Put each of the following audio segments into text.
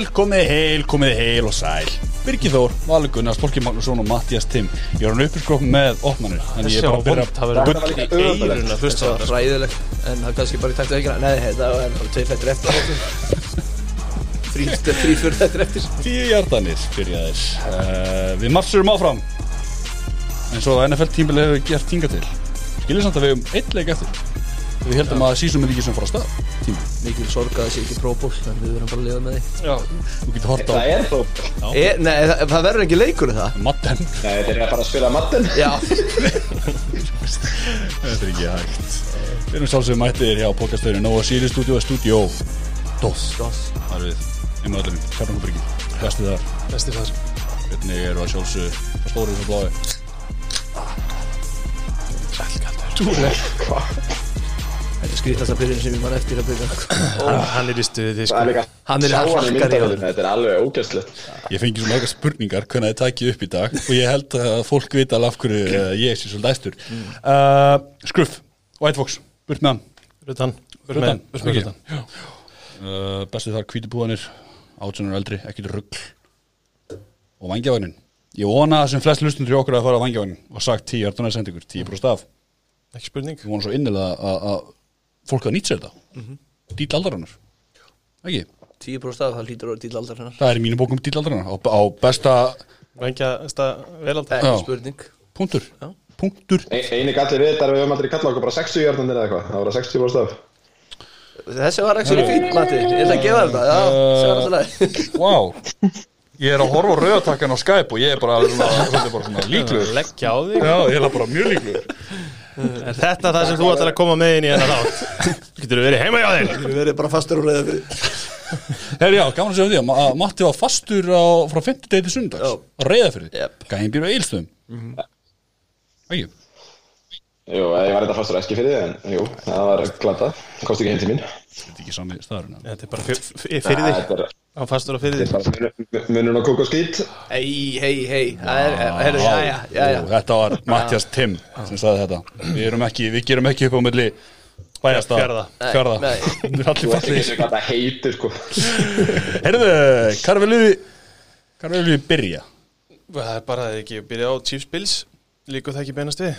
heil, komið heil, komið heil og sæl. Birgir Þór, Valur Gunnar, Storki Magnússon og Mattias Timm. Ég er hann uppurskrók með opnanir En ég er bara að byrja Það verður gull í eirun að hlusta á Það var ræðilegt En það er kannski bara í takt veikina Nei, þetta var bara tveir fættir eftir. Þrý fyrir þetta eftir. Tíu hjartanir byrjaðir uh, Við mafsurum áfram. En svo NFL tímbil hefur gert tinga til. Skilir samt að við hefum eitt leik eftir. Við heldum að sísum er ekki sem fara á stað Tíma Mikil sorg að það sé ekki próból En við verðum bara að lifa með því. Þú Það er þó e, Nei, það, það verður ekki leikur það. Matten Nei, þetta er að fara að spila matten Já. Þetta er ekki hægt. Við erum sjálfsögum mættir hjá podcastöðinu Nóa Sirius Studio og Studio DOS. Dos. Það er við Einnig öllum. Kjarnangubryggin Bestið þar. Besti þar. Hvernig eru að sjálfsög Það stórið og blái Þetta er skrítast að byrjun sem ég man eftir að byrja. Hann er í stuði Það sko. er Hann er hann í myndavölinu, þetta er alveg ógæstlegt Ég fengi svo marga spurningar hvernig þið takið upp í dag og ég held að fólk vita alveg af hverju uh, ég sé svolítið æstur. Uh, Skruff, White Fox, burt með hann. Rutan Rutan, Rutan uh, Bestið þar kvítubúðanir, átsunar eldri, ekkit rugg og vangjavagnin Ég vona að sem flest lustundur í okkur að fara á vangjavagnin og sagt 10 hjartunar sendingur, 10 brúst af. Ekki spurning. Ég vona svo innilega að, að fólk að nýtt sér þetta. Mm -hmm. Dýl aldarinnar. Ekki, 10% af það hlýtur að dýla aldar hennar það er í mínu bókum dýl aldarinnar. Á, á besta Vengja stað velaldar Já. Ekki spurning. Punktur. Já. Punktur. Ein- Einu gallir við þetta er að við höfum aldrei kallað okkur bara 60 hjartanir eða eitthvað. Það var 60 búið staf Þessi var ekki fín, Matti. Ég ætla að gefa þetta. Alltaf leið Vá. Ég er að horfa á rauðatakkan á Skype og ég er bara, bara svona líkluður Leggja á þig. Já, ég er bara mjög líkluður Er þetta það sem þú ætlar að koma með inn í hennar átt? Getur þú verið heima hjá þér? Við verðum bara fastur og reyða fyrir Herri já, gaman að segja því að Ma- að Matti var fastur á, frá 50 degi til sundags Já. á reyðafyrði, Jep. gæðin býr á eilstöðum Ægju Jú, ég var þetta fastur æski fyrir þið en jú, það var glata Kosti ekki heim til mín. Þetta er ekki sami staðurinn. Þetta er bara fyr- fyr- fyrir þig Þetta er- Hann fastur á fyrir þetta þig er bara munun- og kók og skít Hei, hei, hei Það er, herru, já, já, já, Þetta var Mattias Tim sem sagði þetta. Við erum ekki, við gerum ekki upp á milli Fjarða. Nei. Við erum Þú allir veist ekki fallið það heitir sko. Herðu, hvað viljum við hvað viljum við byrja? Það er bara að ekki byrja á Chiefs Bills. Líku það ekki beinast við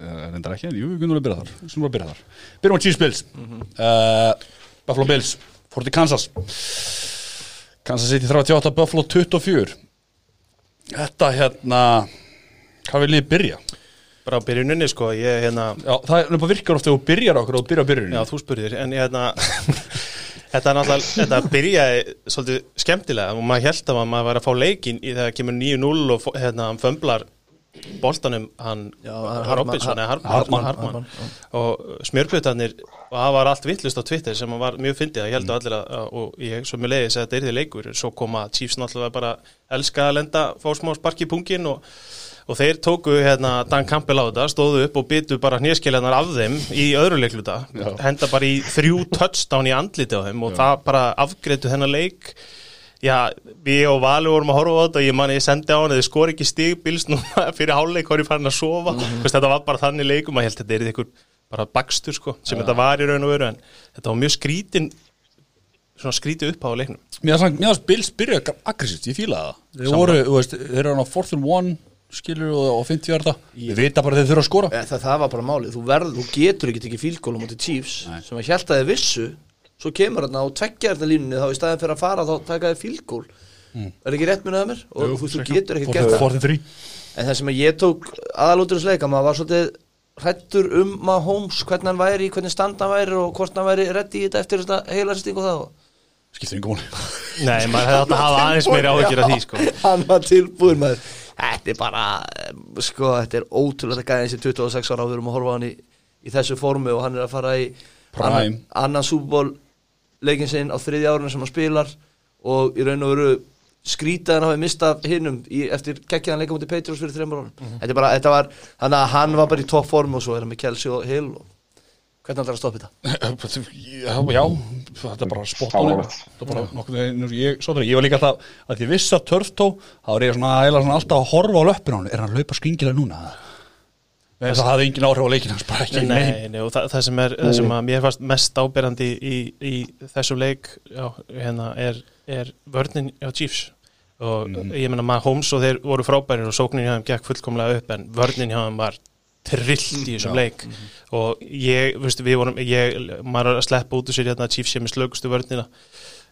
reyndar ekki, jú, við kunum að byrja þar. Við kunum að byrja þar. Byrjum á Chiefs Bills. Uh, Buffalo Bills, fór til Kansas. Kansas City 38, Buffalo 24 Þetta hérna Hvað vil ég byrja? Bara á byrjuninni sko Ég hérna Já, það er virkar ofta og byrjar okkur og byrjar á byrjunni Já, þú spurðir, en ég hérna Þetta er náttúrulega, þetta byrjaði svolítið skemmtilega. Og maður held að maður var að fá leikinn í þegar kemur 9-0 og hérna hann fömblar boltanum hann Já, Robinson og smjörglutarnir og það var allt vittlust á Twitter sem var mjög fyndið að ég held að allir að, og ég svo með leiðis að þetta er því leikur. Svo koma Chiefs náttúrulega bara elska að lenda fá smá spark í pungin og og þeir tóku hérna Dan Campbell á þetta stóðu upp og byttu bara hnérskiljarnar af þeim í öðru leikluta. Henda bara í þrjú touchdown í andliti á þeim og það bara afgreitu þennan leik já, við og Valur vorum að horfa á þetta og ég man ég sendi á hann að þið skor ekki stigbils núna fyrir háluleik var ég farin að sofa? Mm þetta var bara þannig leikum að ég held að þetta er ykkur bara bakstur sko, sem þetta var í raun og veru en þetta var mjög skrítin svona skrítið upp á leiknum. Mér fannst Bills byrja aggressíft, ég fílaði það. Þeir voru, þú veist, þeir eru á 4th and 1 skilur og, og 50 hjarta Við vita bara þeir þurfa að skora. Ja, það, það var bara málið, þú, verð, þú getur ekki tekið fílgól á svo kemur þarna á tveggjarnalínunni þá í staðin fyrir að fara þá taka þið fílgól er ekki rétt munið að mér? Og þú, veist, þú getur ekki gert það. 4th and 3 en það sem að ég tók aðalúturisleika maður var svolítið hrættur um maður Holmes hvernig hann væri, hvernig stand hann væri og hvort hann væri reddi í þetta eftir þetta heilarsting og það og Skiptir yngum múli Nei, maður hefði átt að hafa aðeins meira áhyggjur af því sko. Hann var tilbúin maður. Þetta er bara, em, sko, þetta er ótrúlega gæðin sem 26 ára á við erum að horfa á hann í, í þessu formu og hann er að fara í Prime. annan, annan súból leikin sinn á þriðja árinu sem hann spilar og í raun og veru skrítið hann hafi mistað hinnum í, eftir kekkjaðan leika mútið Patriots fyrir þreymur árum. Þetta er bara, þetta var, þannig að hann var bara í topp formu og svo er hann með Kelsey og Hill og hvernig ætlar að stoppa þetta? Já, já, þetta er bara spott á er veginn ég, ég var líka alltaf að ég vissi að törftó þá er ég svona, svona alltaf að horfa á löppin á hann. Er hann að laupa skringilega núna? En það hafði engin áhrif á leikinn hans bara ekki Nei, nei, og það, það sem er það sem að mér fannst mest ábyrrandi í, í, í þessum leik já, hérna, er, er vörnin á Chiefs. Og ég menna maður Holmes og þeir voru frábærir og sóknin hjá þeim gekk fullkomlega upp en vörnin hjá þeim var trillt í þessum leik. Og ég, veistu, við vorum ég, maður að sleppa út úr sér hérna að Chiefs sé með slögustu vörnina.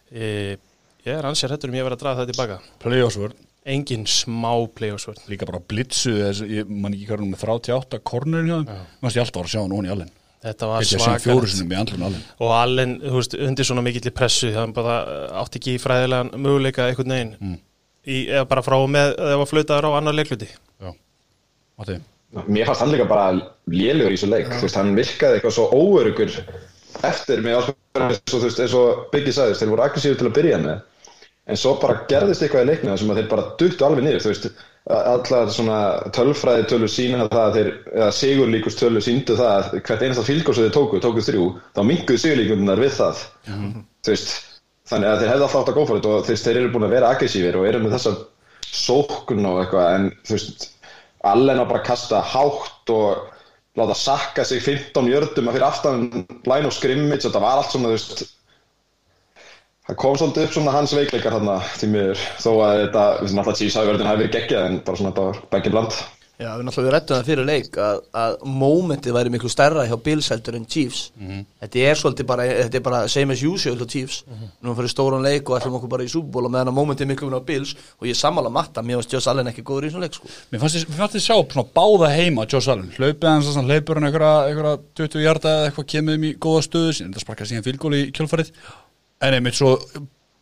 E, ég er ansið hættur um ég verið að draga það tilbaka. Playoffsvörn, engin smá playoffsvörn líka bara blitzu þess, ég man ekki hvernig með 38 kornerin hjá þeim Mér fannst ég alltaf var að sjá hann onni í allen. Þetta var Ég sé svaka fjóru sinum í andlun allen. Og allen, þú veist, undir svona mikill pressu það bara átti ekki fræðilegan möguleika einhvern veginn Mm. í, eða bara frá með, eða var flautaður á annar leikluti. Mér fannst hann líka bara lélugur í þessu leik, þú veist, hann virkaði eitthvað svo óörugur eftir með alls eins og, Biggie sagðist, þeir voru aggressífur til að byrja með, en svo bara gerðist eitthvað í leiknum sem að þeir bara duttu alveg niður, þú veist, allar svona tölfræði tölur sína það að þeir, eða sigurlíkust tölur síndu það að hvert einasta fylgóð sem þeir tóku, tóku þrjú, þá minguðu sigurlíkundunar við það, þú veist, þannig að þeir hefðu alltaf átt að góða fyrir þetta og þú veist, þeir eru búin að vera aggressífir og eru með þessa sókn og eitthvað, en þú veist, allen að bara kasta hátt og láta sakka sig 15 jördum að fyrir aftan line of scrimmage, þetta var allt svona, þú veist, það kom svolítið upp svona hans veikleikar þarna því miður, þó að þetta, við náttúrulega Chiefs hafi verið hafi verið geggjað, en bara svona þetta var begge bland. Já, við náttúrulega við rættum það fyrir leik að, að momentið væri miklu stærra hjá Bills heldur en Chiefs. Þetta er svolítið bara, þetta er bara same as usual hjá Chiefs, nú fyrir stóran leik og ætlum okkur bara í Super Bowl og meðan að momentið er miklu minna á Bills. Og ég sammála matta, mér varst Joss Allen ekki góður í svona leik sko. Mér fannst ég, mér fannst ég sjá svona báða heima Josh Allen, hlaupið hans svona hlaupur hann einhverja, einhverja 20 hjarta eða eitthvað kemur um í góða stöðu síðan. Þetta sparkaði síðan fylgóli í kjölfarið en einmitt svo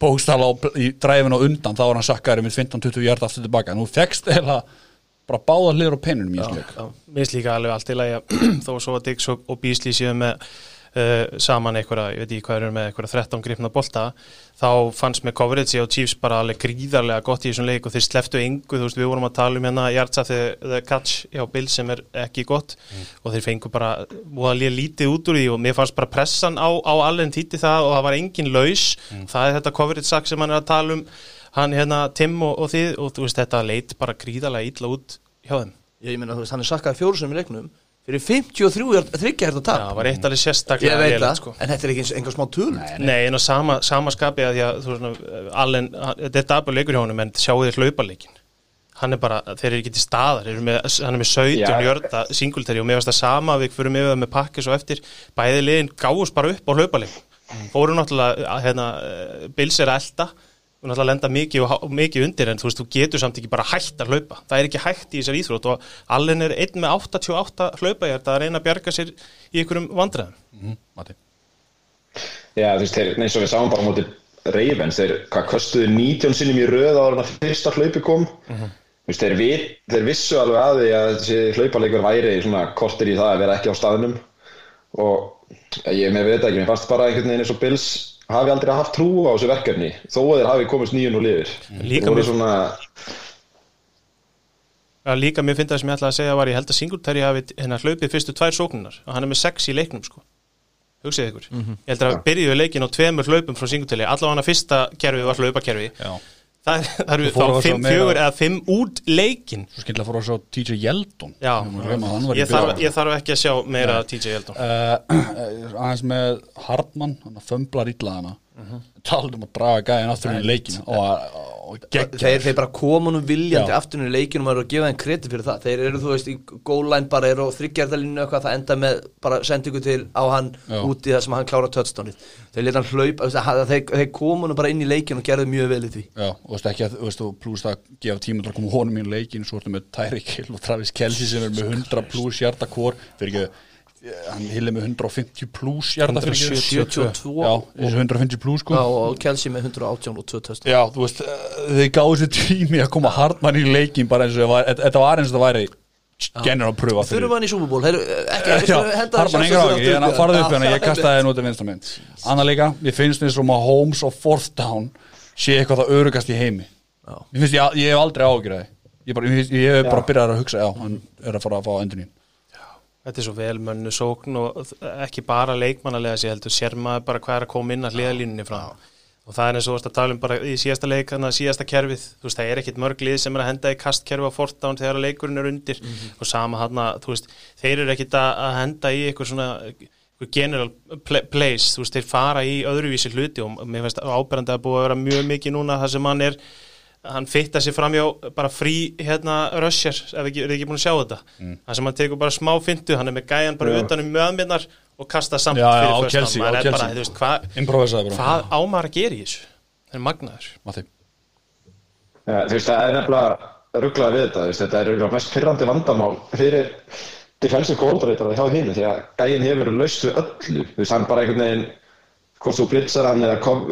bókstala í dræfin á undan þá var hann sakkaður einmitt 15-20 hjarta aftur tilbaka en þú fegst eða bara báða hliður á pennunum í leik. Mér finnst líka alveg allt í lagi að þó svo að Diggs og, og Beasley séu með uh, saman einhverja, ég veit ekki hvað eru með einhverja 13 gripna bolta, þá fannst með coverage og Chiefs bara alveg gríðarlega gott í þessum leik og þeir sleftu engu, þú veist við vorum að tala um hérna Jartsa the catch hjá Bill sem er ekki gott og þeir fengu bara voðalega lítið út úr því og mér fannst bara pressan á, á allen títi það og það var engin laus, það er þetta coverage sak sem hann er að tala um hann hérna Tim og, og þið og þú veist þetta leit bara gríðarlega illa út hjá þeim. Ég, ég meina, þú veist, hann er sakkaði fjóru sem í leiknum fyrir 53 þryggja hérna Já, tap. Það var eitt alveg ég sérstaklega veit lélegt, það, sko. en þetta er ekki einhver smá töl Nei, en á sama, sama skapi að að þú veist, svona, Allen, þetta er dabur leikur hjá honum en sjáu þér hlaupaleikin hann er bara, þeir eru ekki til staðar eru með, hann er með 17 Já. jörda singulteri og mér varst það sama við fyrir með það með pakkis og eftir. Bæði liðin gáðust bara upp á hlaupaleik. Fóru náttúrulega, að, hérna eh, Bills er að elda og náttúrulega lenda mikið, og, mikið undir en þú veist, þú getur samt ekki bara hægt að hlaupa. Það er ekki hægt í þessar íþrótt og Allen er einn með 88 hlaupa ég er að reyna að bjarga sér í einhverjum vandræðum. Mm, Matti. Já, þú veist, þeir, eins og við sáum bara á móti Ravens, þeir, hvað, köstuðu 19 sinnum í röð ára en að fyrsta hlaupi kom. Þú veist, þeir, vit, þeir vissu alveg að því að þessi hlaupalegur væri svona kortir í það að vera ekki á staðnum. Og ég með veit ekki, mér fannst bara einhvern veginn eins og Bills hafi aldrei haft trú á þessu verkefni þó að þeir hafi komist nýjun og lifir Líka mér- svona, líka mér finnst það sem ég ætlaði að segja var ég held að Singletary hafi hérna hlaupið fyrstu tvær sóknunar og hann er með sex í leiknum sko. Hugsið ykkur, ég held að það byrjuðu leikin á tveimur hlaupum frá Singletary, allavega hann að fyrsta kerfi var hlaupakerfi, Já það, það eru að þá fimm, fjögur eða fimm út leikin Svo skemmtilega fór að sjá TJ Yeldon. Já, Ég að þarf, ég þarf ekki að sjá meira TJ Eldon uh, aðeins með Hartmann hann fömblar illa hana. Talað um að draga gæðin aftur í leikin og, geggja þeir, þeir bara koma nú viljandi aftur í leikinu og maður er að gefa þeim kredi fyrir það. Þeir eru þú veist í goal line bara eru á þryggjarðalínu eitthvað það enda með bara sendingu til á hann Já. út í það sem hann klára touchdownið. Þeir leta hann hlaupa þeir, þeir koma nú bara inn í leikinu og gerðu mjög vel í því. Já, og þú veist ekki að, þú veist, og pluss það gefa tíma til að koma honum í leikin, svo ertu með Tyreek Hill og Travis Kelce sem er með 100 pluss hjarta hvor, fyrir ekki hann Hill er með 150 pluss hjarta fyrir ekki 72 Já, þessi 150 pluss sko. Já, og Kelsey með 118 og 2 touchdown Já, þú veist, eh, þeir gáðu sér tími að koma Hartmann í leikin bara eins og það var, þetta- þetta var eins og það væri general pröfa fyrir þurfum hann í Já, henda Hartmann engar á ekki, en að farðu upp hérna, ég kastaði henni út af vinstra mynd Anna líka, ég finnst eins og maður Holmes og fourth down sé eitthvað það örugast í heimi. Ég finnst, ég, ég hef aldrei ágjörði ég, hef bara byrjað að hugsa, já, hann er að fara að fá endunín Þetta er svo vel mönnu sókn og ekki bara leikmannalega sér heldur sér maður bara hvað er að koma inn að hliðalínunni frá. Og það er eins og þú varst að tala um bara í síðasta leik þannig að síðasta kerfið, þú veist, það er ekkit mörg lið sem er að henda í kastkerfi á fortán þegar leikurinn er undir. Og sama hann að, þú veist, þeir eru ekkit að henda í eitthvað svona general pla- place, þú veist, þeir fara í öðruvísi hluti og mér finnst áberandi að búið að vera mjög mikið núna það sem hann er hann fitta sér framjá bara frí hérna rössjar, ef ekki, er ekki búin að sjá þetta. Það sem hann tekur bara smá fintu hann er með gæjan bara Já. utan um möðminnar og kasta samt Já, já, fyrir Maður á er bara, þú veist, hvað bara. hvað ámar að gera í þessu? Það er magnaður. Ja, þú veist, það er nefnilega rugglað við þetta, veist, þetta er mest pyrrandi vandamál fyrir defensive coordinator hjá hinn, því að gæinn hefur laust við öllu, þú veist, hann bara einhvern veginn, hvort þú blitzar hann eða kom-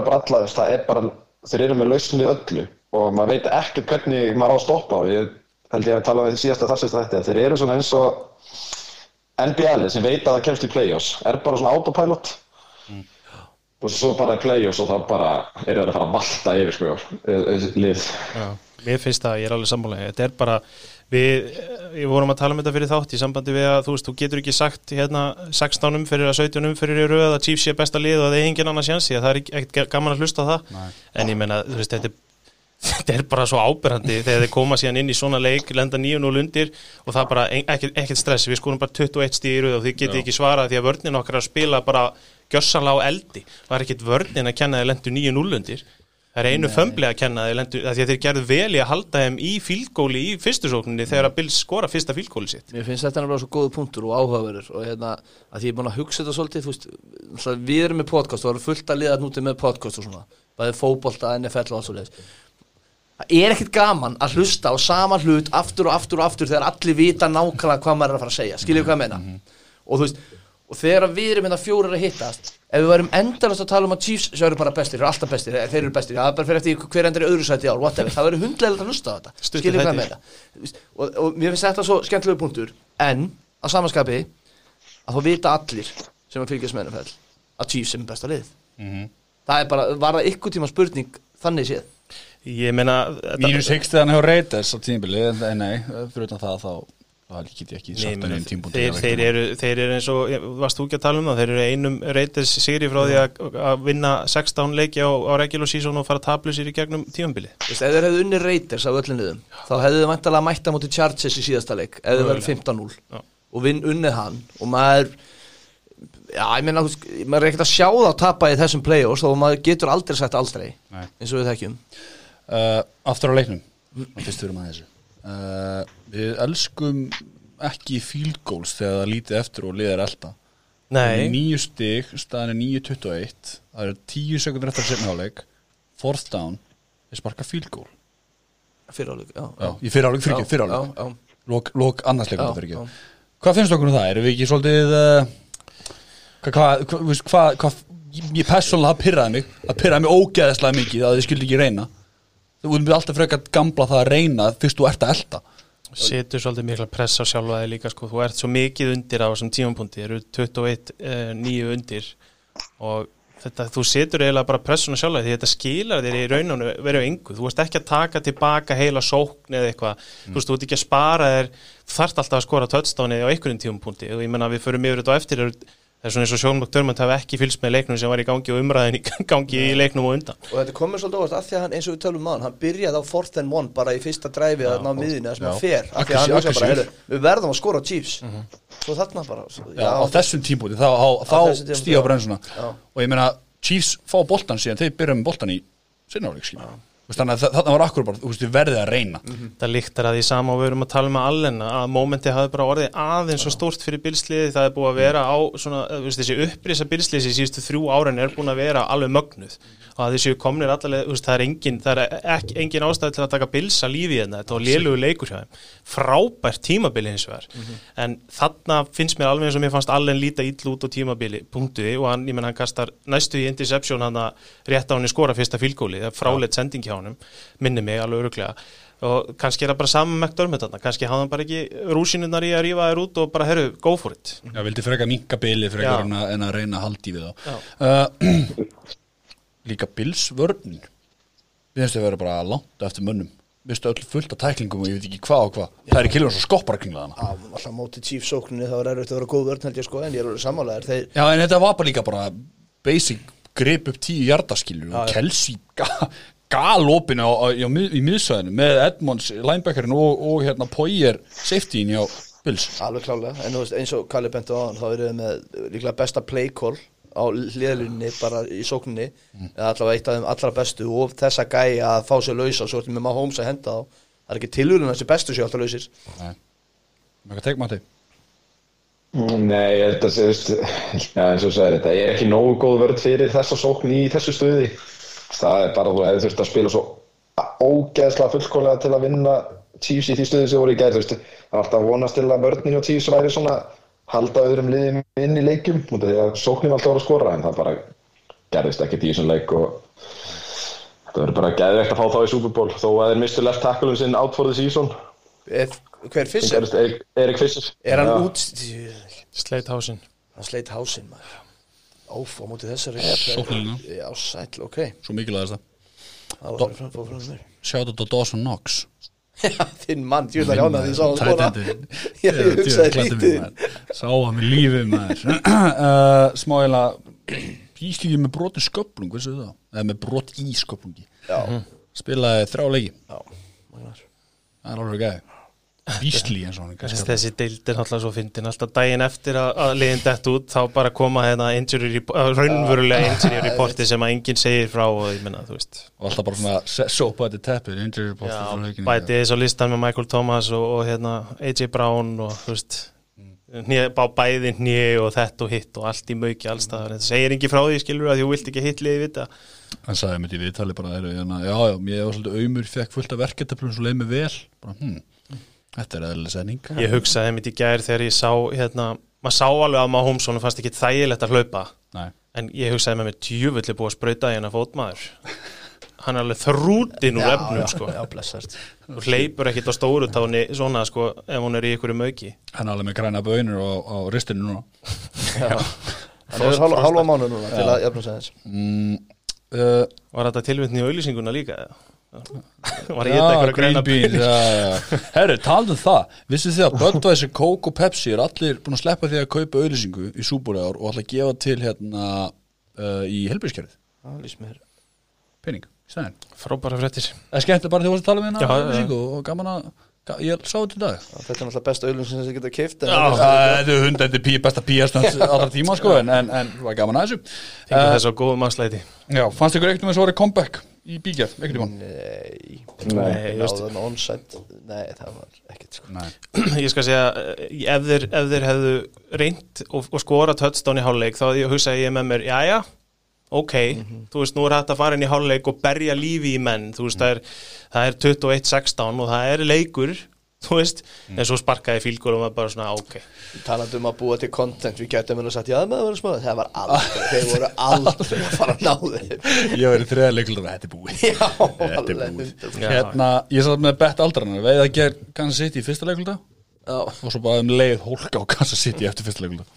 að bralla, þú veist, það er bara, þeir eru með laust við öllu og maður veit ekkert hvernig maður á að stoppa og ég held ég að tala um síðasta þarsist þetta, þeir eru svona eins og NBL sem veit að það kemst í play-offs, er bara svona autopilot. Og svo bara play-offs og þá bara eru þeir að fara að valta yfir sko, lið. Já, mér finnst það, ég er alveg sammála. Þetta er bara, við við vorum að tala um þetta fyrir þátt í sambandi við að þú veist, þú getur ekki sagt hérna 16 umferðir að 17 umferðir í röð að Chiefs sé besta lið og að það er engin annars sjansi það er ekkert gaman að hlusta það. Nei. en ég menna, þú veist, þetta þetta er bara svo áberandi þegar þeir koma síðan inn í svona leik, lenda 9-0 undir og það er bara ein- ekkert, stress. Við skoðum bara 21 stíð í röð og þið getið ekki svarað því að vörnin okkar að spila bara gjössanlega á eldi. Það er ekkert vörnin að kenna þeir lendu 9-0 undir það er einu fömbli að kenna því að þeir gerðu vel í að halda þeim í fílgóli í fyrstu sókninni þegar að Bills skora fyrsta fílgóli sitt. Mér finnst þetta nefnilega svo góðu punktur og áhugaverður og hérna að því ég er búin að hugsa þetta svolítið þú veist, náttúrulega við erum með podcast og það eru fullt að liða nútið með podcast og svona bæðið fótbolta, NFL og allt svo leiðis Það er ekkit gaman að hlusta á sama hlut aftur og aftur og aftur þegar allir vita nákvæmlega hvað maður er að fara að segja. Skiljið hvað ég meina? Og þú veist, og þegar við erum hérna fjórir að hittast ef við værum endalast að tala um að Chiefs sem eru bara bestir, þeir eru alltaf bestir, þeir þeir eru bestir. Það er bara fyrir eftir hver endur í öðru sæti ár, whatever. Það verður hundlega að hlusta á þetta, Stuttir skiljið hvað Þú veist, og, og mér finnst þetta svo skemmtilegu punktur. En á samanskapi að þá vita allir sem að fylgjast með NFL að Chiefs er með besta lið. Það er bara, var það ykkur tíma spurning þannig séð? Ég meina þetta- Mínus 6 á það get ég ekki sagt að einn tímpúnt þeir, þeir, eru, þeir eru eins og, varst þú ekki að tala um það? Þeir eru einum reytis sigri frá því að, að vinna 16 leiki á, á regular season og fara tablusir í gegnum tímambili Þú veist, ef þeir hefðu unni Raiders af öllin liðum þá hefðu þið vantalega mætta mútið Chargers í síðasta leik ef þeir verið 15-0 Já. og vinn unnið hann. Og maður já, ég meina, maður er ekkert að sjá það að tapa í þessum play-offs og maður getur aldrei sagt aldrei Nei. eins og við þekkjum. Uh, Aftur á leiknum Uh, Við elskum ekki field goals þegar það lítið eftir og liðar elda Nýju stig, staðan er 9.21 Það eru 10 sekundur eftir að setna áleik Fourth down Þeir sparka field goal. Fyrir áleik, já, Já, já, áleik já, Lok, lok annars leikum Já, fyrir já. ekki Hvað finnst okkur um það? Erum við ekki svolítið uh, Hvað, hvað, veist, hvað, hvað Ég persónulega pyrraði mig Það pyrraði mig ógeðslega mikið að þið skildi ekki reyna Þú erum við alltaf frekar gamla það að reyna Fyrst þú ert að elda setur svolítið mikla press á sjálfa þig líka sko, þú ert svo mikið undir á þessum tímapunkti, þeir eru 21 eh, nýju undir. Og þetta, þú setur eiginlega bara pressuna sjálfa þig, því þetta skilar þér í rauninu verið engu, þú ert ekki að taka tilbaka heila sókn eða eitthvað, þú veist, þú ert ekki að spara þér, þú þarft alltaf að skora touchdowni á einhverjum tímapunkti. Og ég menna við förum yfir þetta á eftir, eru- það er svona eins og Sean McDermott hafi ekki fylgst með leiknum sem var í gangi og umræðin í gangi í leiknum og undan. Og þetta komur svolítið óvast af því að hann, eins og við tölum um hann hann byrjaði á fourth and one bara í fyrsta dræfi að ná miðinu það sem já. hann fer. Af því að hann hugsa bara, heyrðu, við verðum að skora á Chiefs. Svo þarna bara svo, Já, á þessum tímpúti, þá, þá stíða já. brensuna Já. og ég meina, Chiefs fá boltan síðan þeir byrja með boltan í sinnáleik skilja þannig að þa- þarna var akkur bara, þú veist, þið verðið að reyna. Það líktar að því sama og við erum að tala um að allen að mómenti hafi bara orðið aðeins svo stórt fyrir bilsliði, það er búið að vera á svona, þú veist, þessi upprisa bilsliði síðustu þrjú árin er búin að vera alveg mögnuð. Og að þessi komnir veist, það er engin er engin ástæði til að taka bilsa lífi hérna, þetta var lélugu leikur frábært tímabili hins vegar. En þarna finnst mér alveg eins og mér fannst allen líta ill út á tímabili punktuði og hann, ég menn hann kastar næstu í interception hann að rétt á hann í skora fyrsta fylgóli, það er fráleitt sending hjá honum minni mig alveg öruglega og kannski er það bara saman með McDermott þarna kannski hafði hann bara ekki rúsinunar í að rífa þér út og bara, herru, go for it. Já, vildi frekar minka bili frekar en að, en að reyna að haldi við þá. Uh, Líka Bills vörnin Við finnst að vera bara langt eftir mönnum. Við finnst öll fullt af tæklingum og ég veit ekki hvað og hvað. Það er í kilvun svo skoppar kringla hana alltaf mótið Chiefs sókninni þá er erfitt að vera góð vörn held ég sko en ég er alveg sammálaðir þeir Já, en þetta var bara líka bara basic grip upp tíu jardaskilur og Kelsey ga, galopinu á, á, á, í miðsvæðinu með Edmonds linebackerinn og, og hérna Poyer safetyin hjá Bills. Alveg klálega, en þú veist eins og Kalli benti á hann þá eru þið með líklega besta play call á hliðalunni bara í sókninni. Eða allavega eitt af þeim allra bestu og þessa gæi að fá sér lausa svo ertu með maður Holmes að henda þá það er ekki tilhjörun þessi bestu sér alltaf lausir. Mæka tegma þig Nei, ég held að sé, veist, ja, eins og þú sagðir, þetta er ekki nógu góð vörð fyrir þessa sókn í þessu stuði. Það er bara, þú hefði þurft að spila svo ógeðslega fullkólega til að vinna Chiefs í því stuði sem voru í gæð, það er alltaf vonast til að vörðnin hjá Chiefs væri svona halda öðrum liðum inn í leikjum, út af því að sóknin var alltaf voru að skora, en það bara gerðist ekkert í þessum leik og þetta verður bara geðvegt að fá þá í Super Bowl, þó að þeir mistu left tackle-un sinn out for the season, Ef, Hver gerðist Erik, Fischer. Er hann Já. út Sleithausen Hann sleit hásinn maður Óf, á móti þessari. Sóknina. Já, sæll, ok. Svo mikilvægast það Sjátt á Dawson Knox. Já, þinn mann, djúðar jána því sá hann skora. Já, ég hugsaði lítið. Sá hann með lífið maður. Uh, Smáila Íslíði með broti sköplung, veistu það? Eða með brot í sköplungi Já, Spilaði þrjá leiki. Já, magnar. Það er alveg gæði Íslí eins og hann er Þessi, þessi deild er náttúrulega svo fyndin. Alltaf daginn eftir að, að liðin dett út þá bara koma hérna raunverulega injury reporti sem að enginn segir frá og ég menna, þú veist. Og alltaf bara svona sópa þetta teppið Injury report Já, frá leikinu. bæti þess á listan með Michael Thomas og, og hérna AJ Brown og þú veist hnjö, bá bæði hnjö og þetta og hitt og allt í mauki allstaðar, þetta segir ekki frá því skilur að þú vilt ekki hitt liði vita. Hann sagði mér í viðtali bara hérna, Já, já, ég var svolítið auðmur Fekk fullt af verketöflum svo leið mig vel. Bara, hm, Þetta er eðlileg setning. Ég hugsaði mitt í gær þegar ég sá hérna, maður sá alveg að maður Holmesson fannst ekki þægilegt að hlaupa. Nei. En ég hugsaði með mér tjúvöldi búið að sprauta í hennar fótmaður. Hann er alveg þrútin úr efnum sko. Já, blessart. Þú hleypur ekkit á stóru táni svona sko ef hún er í ykkur mauki. Hann er alveg með græna bönur á, á ristinu núna. Það er hálfa hálfa mánu núna til að jafna sig þess mm, uh, Var þetta tilvitni í auðlýsinguna líka? eða? Var ég þetta eitthvað green greina já. Herru, taldu það. Vissu þið að Budweiser, Coke og Pepsi er allir búin að sleppa því að kaupa auðlýsingu í súbúrið ár og ætla að gefa til hérna uh, í helbíðskerfið Það lýst mér. Pening, stæðin Frábæra fréttir. Það er skemmt bara þegar þú varst að tala með Já, hérna já. auðlýsingu og gaman að ég sá þetta í dag. Þetta er náttúrulega besta auðlun sem þið geta keift Það er hund, þetta er pí, besta píastönd allra tíma sko, en, en, en það var gaman að þessu. Fengur þess að góðum mannslæti Já, fannst ykkur ekkert í tíma Nei, Nei, náðan onside Nei, það var ekkert sko. Nei, Ég skal segja, eh, ef þeir, ef þeir hefðu reynt og, og skora touchdown í hálfleik þá ég hugsa ég með mér, jæja ok, þú veist, nú er hægt að fara inn í hálfleik og berja lífi í menn, þú veist, það er, það er 21-16 og það er leikur þú veist, en svo sparkaði fílgur og maður bara svona, ok. Talandi um að búa til content Við gætum að sagt, já, það með að vera smá Það var aldrei, þeir voru aldrei að fara að ná þeim ég var í þriða leikulur þetta er búið. Já, Þetta er búið. 100%. Já. Hérna, ég satt með bett aldrarnar veið að ger Kansas City í fyrsta leikulta Já, og svo bara um leið hólka á Kansas City eftir fyrsta leikulta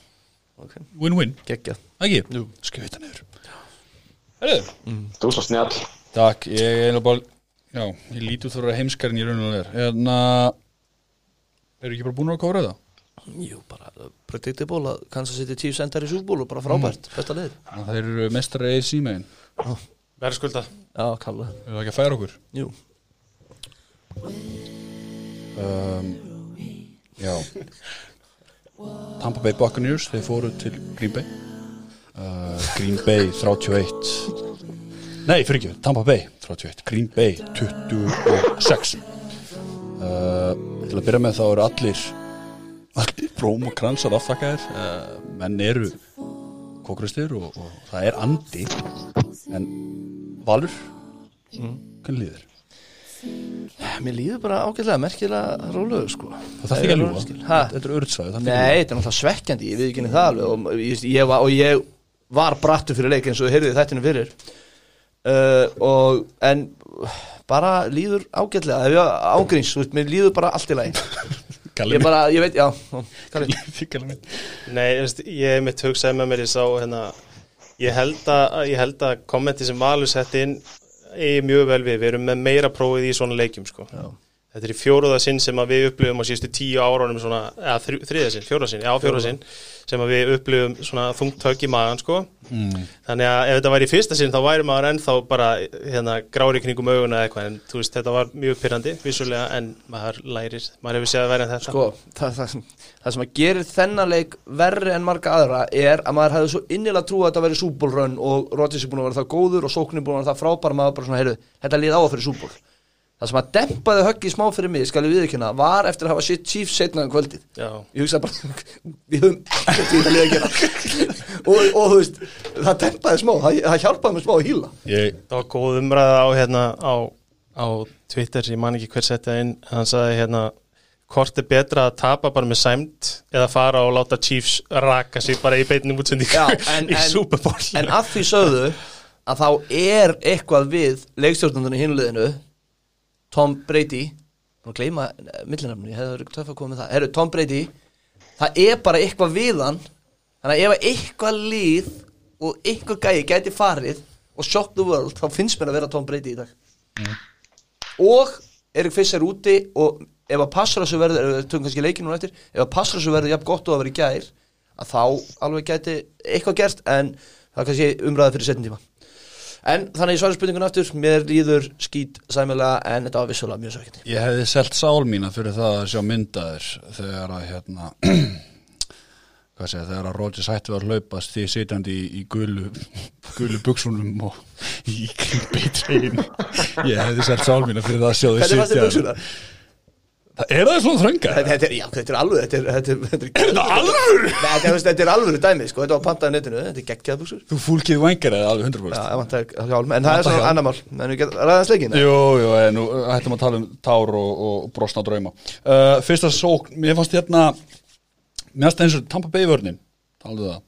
ok, Win-win, geggjað. Ekki? Jú. Skauta niður. Herðu, Þú er svo snjall. takk, ég er eiginlega bara Já, ég líti út fyrir að heimskarinn í rauninu er Hérna Eru ekki bara búin að kóra það? Jú, bara uh, predictable að Kansas City Chiefs endar í súból og bara frábært, besta lið. Þannig að þeir eru mestari eða símegin verður skulda Já, kalla. Eru það ekki að færa okkur? Jú, um, Já. Tampa Bay Buccaneers þeir fóru til Green Bay. Uh, Green Bay 31 Nei, fyrir ekki, Tampa Bay 31, Green Bay 26 uh, Til að byrja með þá eru allir allir bróm og kransar aftakkaðir uh, menn eru kókristir og, og það er andi. En Valur hvernig líður? mér líður bara ágætlega merkilega rólegur sko. Það þarf ekki að ljúga, Ha? þetta er ördsvæði Nei, þetta er náttúrulega svekkjandi, ég við ekki það alveg. Og ég, ég, var, og ég var brattu fyrir leik eins og heyrði þættinu fyrir. Uh, og en bara líður ágætlega ef ég ágríns, þú veist, mér líður bara allt í lagi. Kalli ég bara, ég veit, já Nei, veist, ég mitt hugsaði með mér ég sá hérna ég held að, ég held að kommenti sem Valur sett inn er mjög vel við, við erum með meira prófið í svona leikjum sko. Þetta er í fjóruða sinn sem við upplifum á síðustu tíu svona, eða þriða sinn, fjóruða sinn, já fjóruða sinn sem við upplifum svona þungt högg í magan sko. Mm. Þannig að ef þetta væri í fyrsta sinn þá væri maður ennþá bara hérna grári kringum auguna eða eitthvað en þú veist þetta var mjög pyrrandi vissulega en maður lærir, maður hefur séð að vera en þetta. Sko, það, það, það sem að gerir þennan leik verri en marga aðra er að maður hefði svo innilega trú að þetta veri súbólrönn og Rodgers er búin að vera það góður og sóknin er búin að vera það frábær maður bara svona, heyrðu, þetta lið á að fyrir súból það sem að dempaði höggi smá fyrir mig skal ég viðkynna, var eftir að hafa sitt Chiefs setna um kvöldið. Já. ég hugsa bara, við höfum ekkert í þetta lið að gera. Og, og þú veist, það dempaði smá það, það hjálpaði mig smá að hýla. Ég, Það var góð umræða á hérna á, á Twitter, ég man ekki hver setja inn. Hann sagði hérna hvort er betra að tapa bara með sæmt eða fara og láta Chiefs raka sig bara í Já, en, í en, Super Bowl? en að því sögðu að þá er eitthvað við leikstjórnundunni hinliðinu Tom Brady Nú að gleyma millinafni, ég hefði verið töff að koma með það. Herru, Tom Brady Það er bara eitthvað við hann Þannig að ef eitthvað líð og eitthvað gæi gæti farið og shock the world, þá finnst mér að vera Tom Brady í dag. Og Erik Fiss er úti og ef að passar þessu verður, ef við tökum kannski leikinu eftir, ef að passar þessu verður jafn gott og að vera í gær að þá alveg gæti eitthvað gert en það er kannski umræða fyrir setjum tíma en þannig í svarið spurningun aftur. Mér líður skýt sæmilega en þetta var vissulega mjög sökjandi ég hefði selt sál mína fyrir það að sjá myndaðir þegar að hérna hvað segja, þegar að Rodgers hætti var að hlaupast því sitjandi í, í gulu gulu buksunum og í beitrein ég hefði selt sál mína fyrir það að sjá því hvernig fannst þið buksuna? Er það svona þrönga? Þetta, er, já, þetta er alveg þetta er, þetta er? Nei, þetta, er, alveg dæmi sko. þetta var pantað á netinu, þetta er geggjað buksur Þú fúlkið vengar eða alveg 100% Já, ég vant að hjálm, en það er svona annar mál en við getum ræðast leikin Jú, jú, en nú hættum að tala um tár og, og brosna drauma uh, Fyrsta sók, mér fannst hérna Mér fannst eins og Tampa Bay vörnin Talaðu það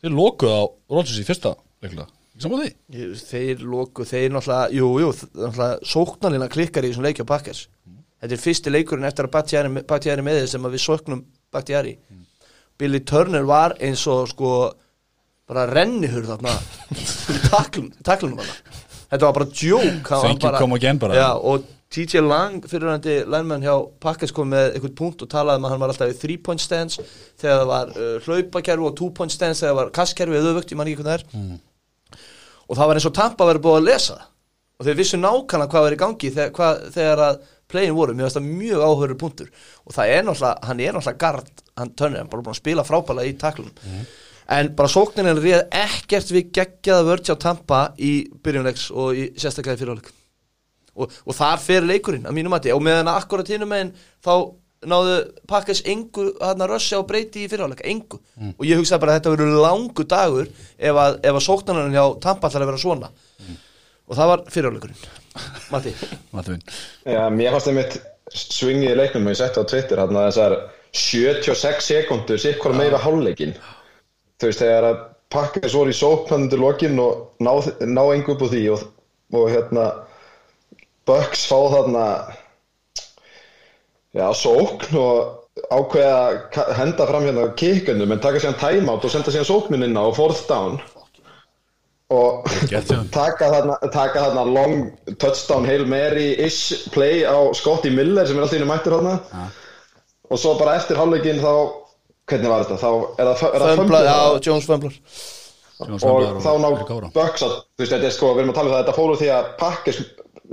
Þeir lokuð á Rodgers í fyrsta Ekki saman því? Þeir loku, þeir náttúrulega, jú, jú, náttúrulega Þetta er fyrsti leikurinn eftir að Bakhtiari með þið sem við söknum Bakhtiari. Billy Turner var eins og sko bara rennihur þarna í taklun, taklunum hana. Þetta var bara djók. bara. Já, og TJ Lang, fyrirhandi lænmenn hjá Pakkers kom með eitthvað punkt og talaði um að hann var alltaf í 3 point stance þegar það var uh, hlaupakerfi og 2 point stance þegar það var kasskerfi eða öfugt, ég man ekki hvað það er og það var eins og Tampa verið búið að lesa og þeir vissu nákvæmlega hvað verið í gangi þegar, hvað, þegar að playin voru, mér finnst það mjög áhörur punktur. Og það er náttúrulega, hann er náttúrulega gard, hann törnir, hann bara búin að spila frábæla í taklunum en bara sóknin er réð ekkert við geggjaða vörð hjá Tampa í byrjunleiks og í sérstaklega í fyrirháleik og, og þar fer leikurinn að mínum mati. Og meðan akkurat hinnum meginn þá náðu pakkas engu hann að rössja og breyti í fyrirháleik, engu. Og ég hugsaði bara að þetta verður langu dagur ef að, ef að sóknarinn hjá Tampa ætlar að vera svona. Og það var fyrirháleikurinn Matti? Já, mér fannst það mitt svingið í leiknum og ég setti á Twitter hann að þessar 76 sekundur sitt hvort meira hálfleikin þú veist, þegar að pakka svo í sóknandur lokin og ná, ná engu upp á því og, og hérna Bucks fá þarna já, sókn og ákveða að henda fram hérna kikkunum en taka síðan timeout og senda síðan sóknin inn á fourth down og taka þarna, taka þarna long touchdown Hail Mary-ish play á Scotty Miller sem er alltaf inn í mættur þarna. Og svo bara eftir hálfleikin þá hvernig var þetta, þá er það, er Fömblar, fumble já? Jones Fömblar og þá ná Bucks að, þú veist, þetta er sko, við erum að tala um það þetta fóru því að Packers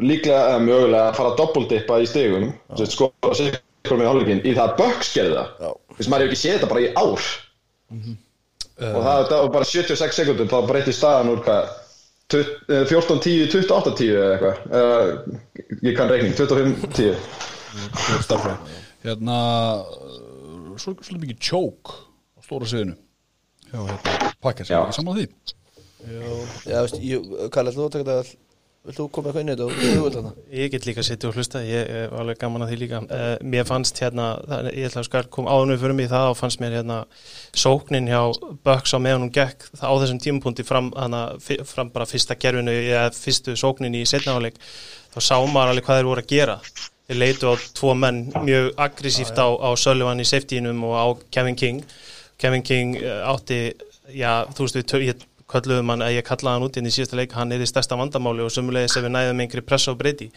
líklega eða mögulega að fara að doppeltippa í veist, sko, að segja sko með hálfleikin í það að Bucks gerði það. Já. þú veist, maður hefur ekki séð þetta bara í ár og það, það var bara 76 sekundum þá breytti staðan úr hvað 14-10, 28-10 eða eitthvað. Uh, ég kann reikning, 25-10 Starfræði Hérna svo- Svolítið mikið tjók á stóra sviðinu. Já, hérna. Pakkar Já. Ekki saman því. Já, veist, ég, ætlum þú að taka þetta Vilt þú koma eitthvað inn í þetta? Ég get líka að sitja og hlusta, ég er alveg gaman að því líka. Uh, mér fannst hérna, ég ætla að skar koma áðunum fyrir mig í það og fannst mér hérna sóknin hjá Bucks á meðan hún gekk á þessum tímapunkti fram, hana, fram bara fyrsta gerfinu eða fyrstu sóknin í setnaháleik, þá sá maður alveg hvað þeir voru að gera. Þeir leitu á tvo menn mjög aggressíft á, á Sullivan í safetynum og á Kevin King. Kevin King uh, átti, já, þú veist við, ég kölluðum hann, að ég kallaði hann út inn í síðasta leik, hann er í stærsta vandamáli og sömulegis ef við næðum einhverju press á breyti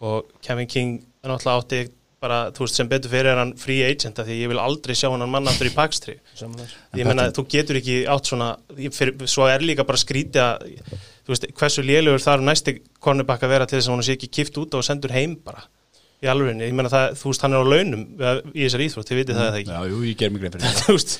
og Kevin King er náttúrulega átti bara, þú veist, sem betur fyrir er hann free agent af því ég vil aldrei sjá hann mann aftur í pakstri ég menna, þú getur ekki átt svona, fyrir, svo er líka bara skrítið að, þú veist, hversu lélugur þarf næsti cornerback að vera til þess að hann sé ekki kift út og sendur heim bara. Í alvegni, ég menna það, þú veist, hann er á launum í þessar íþrótt, þið vitið það eða ekki? Já, jú, ég ger mig greið fyrir veist,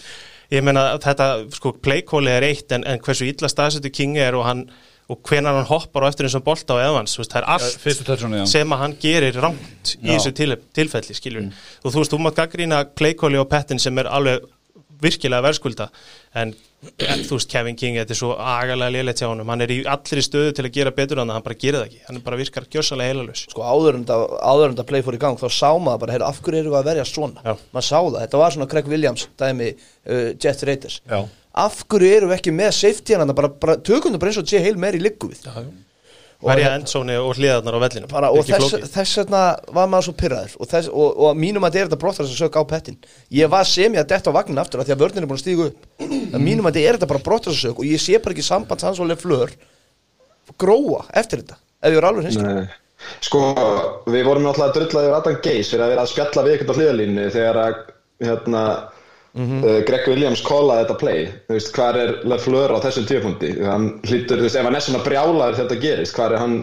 ég menna þetta, sko, playkóli er eitt en, en hversu illa staðsettu King er og hann og hvenar hann hoppar á eftir eins og bolta á Evans, veist, það er allt já. sem að hann gerir rámt í þessu til, tilfelli, skiljur og þú veist, þú mátt gaggrína Claykóli og Pettin sem er alveg virkilega verðskulda. En, en þú veist, Kevin King þetta er svo agalega léleitt hjá honum. Hann er í allri stöðu til að gera betur en hann bara gerir það ekki. Hann bara virkar gjössalega heilalus sko áður en það áður en það play fór í gang þá sá maður bara, af hverju eru við að verja svona? Já. maður sá það, þetta var svona Craig Williams dæmi uh, Jet Raiders. Já. af hverju eru við ekki með safety hann bara, bara tökum það bara eins og J. Hale Mary liggu við verja endsóni og hliðarnar á vellinu. Bara, og þess, vegna var maður svo pyrraður og, þess, og, og mínum að þetta er þetta brottar að sög á pettin. Ég var sem ég að detta á vagnin aftur af því að vörnin er búin að stígu upp. Mínum að þetta er þetta bara brottar að sög og ég sé bara ekki samband hans og leflör gróa eftir þetta ef ég er alveg hinskil Nei. Sko, við vorum náttúrulega drullaði yfir Adam Geis fyrir að vera að spjalla við ykkur á hliðalínu þegar að hérna, uh, Greg Williams kólaði þetta play. Þú veist, hvað er Lefleur á þessum tíupunkti hann hlýtur, þú veist, ef hann er svona brjálaður þegar þetta gerist, hvað er hann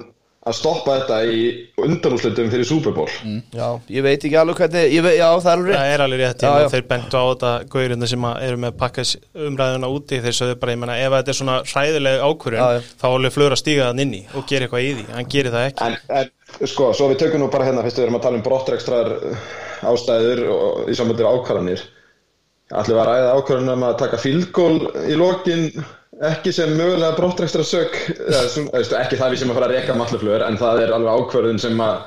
að stoppa þetta í undanúslutum fyrir Super Bowl? Já, ég veit ekki alveg hvernig ég veit, já það er alveg rétt. Það er alveg rétt, Já, já, þeir bentu á þetta gaurinda sem að eru með pakkas umræðuna úti þeir sögðu bara, ég menna, ef þetta er svona hræðileg ákvörðun, þá er alveg flögur að stíga þann inni og gera eitthvað í því, hann gerir það ekki. En, en sko, svo við tökum nú bara hérna fyrst við erum að tala um brottrekstrar ástæður og, í samvættir ákvarðanir allir var aðeins ákvörðunum um að taka fílgól í lokin ekki sem mögulega brottrækstra sök ekki það við sem að fara að reyka malluflöður en það er alveg ákvörðun sem að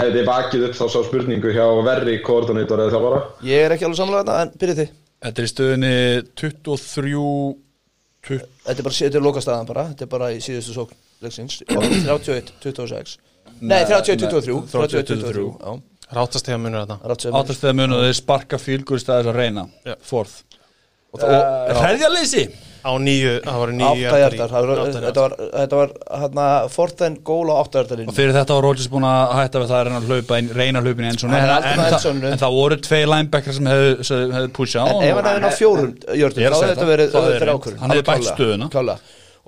hefði vakið upp þá sá spurningu hjá verri koordinátor eða þjálfvara Ég er ekki alveg samlega þetta, en byrja þið Þetta er í stöðinni 23 20. Þetta er bara, þetta er lokastaðan bara þetta er bara í síðustu sókn 31, 26 Nei, 31, 23 31, 23, 23. Ráttastega munur þetta Ráttastega munur, þeir sparka fílgur í staðis að reyna. Yeah. Forð eh, Ræðjarleysi Á nýju, það var nýju Áttahjartar Þetta var hérna Forð en góla áttahjartar Og fyrir þetta var Róðis búin að hætta við það að reyna hlaupa Reyna hlaupin eins og nú En það voru tvei linebacker sem hefðu pusha á En ef hann hefði ná fjórum, Jörgur Þá hefði þetta verið ákvörðun. Hann hefði bætt stöðuna.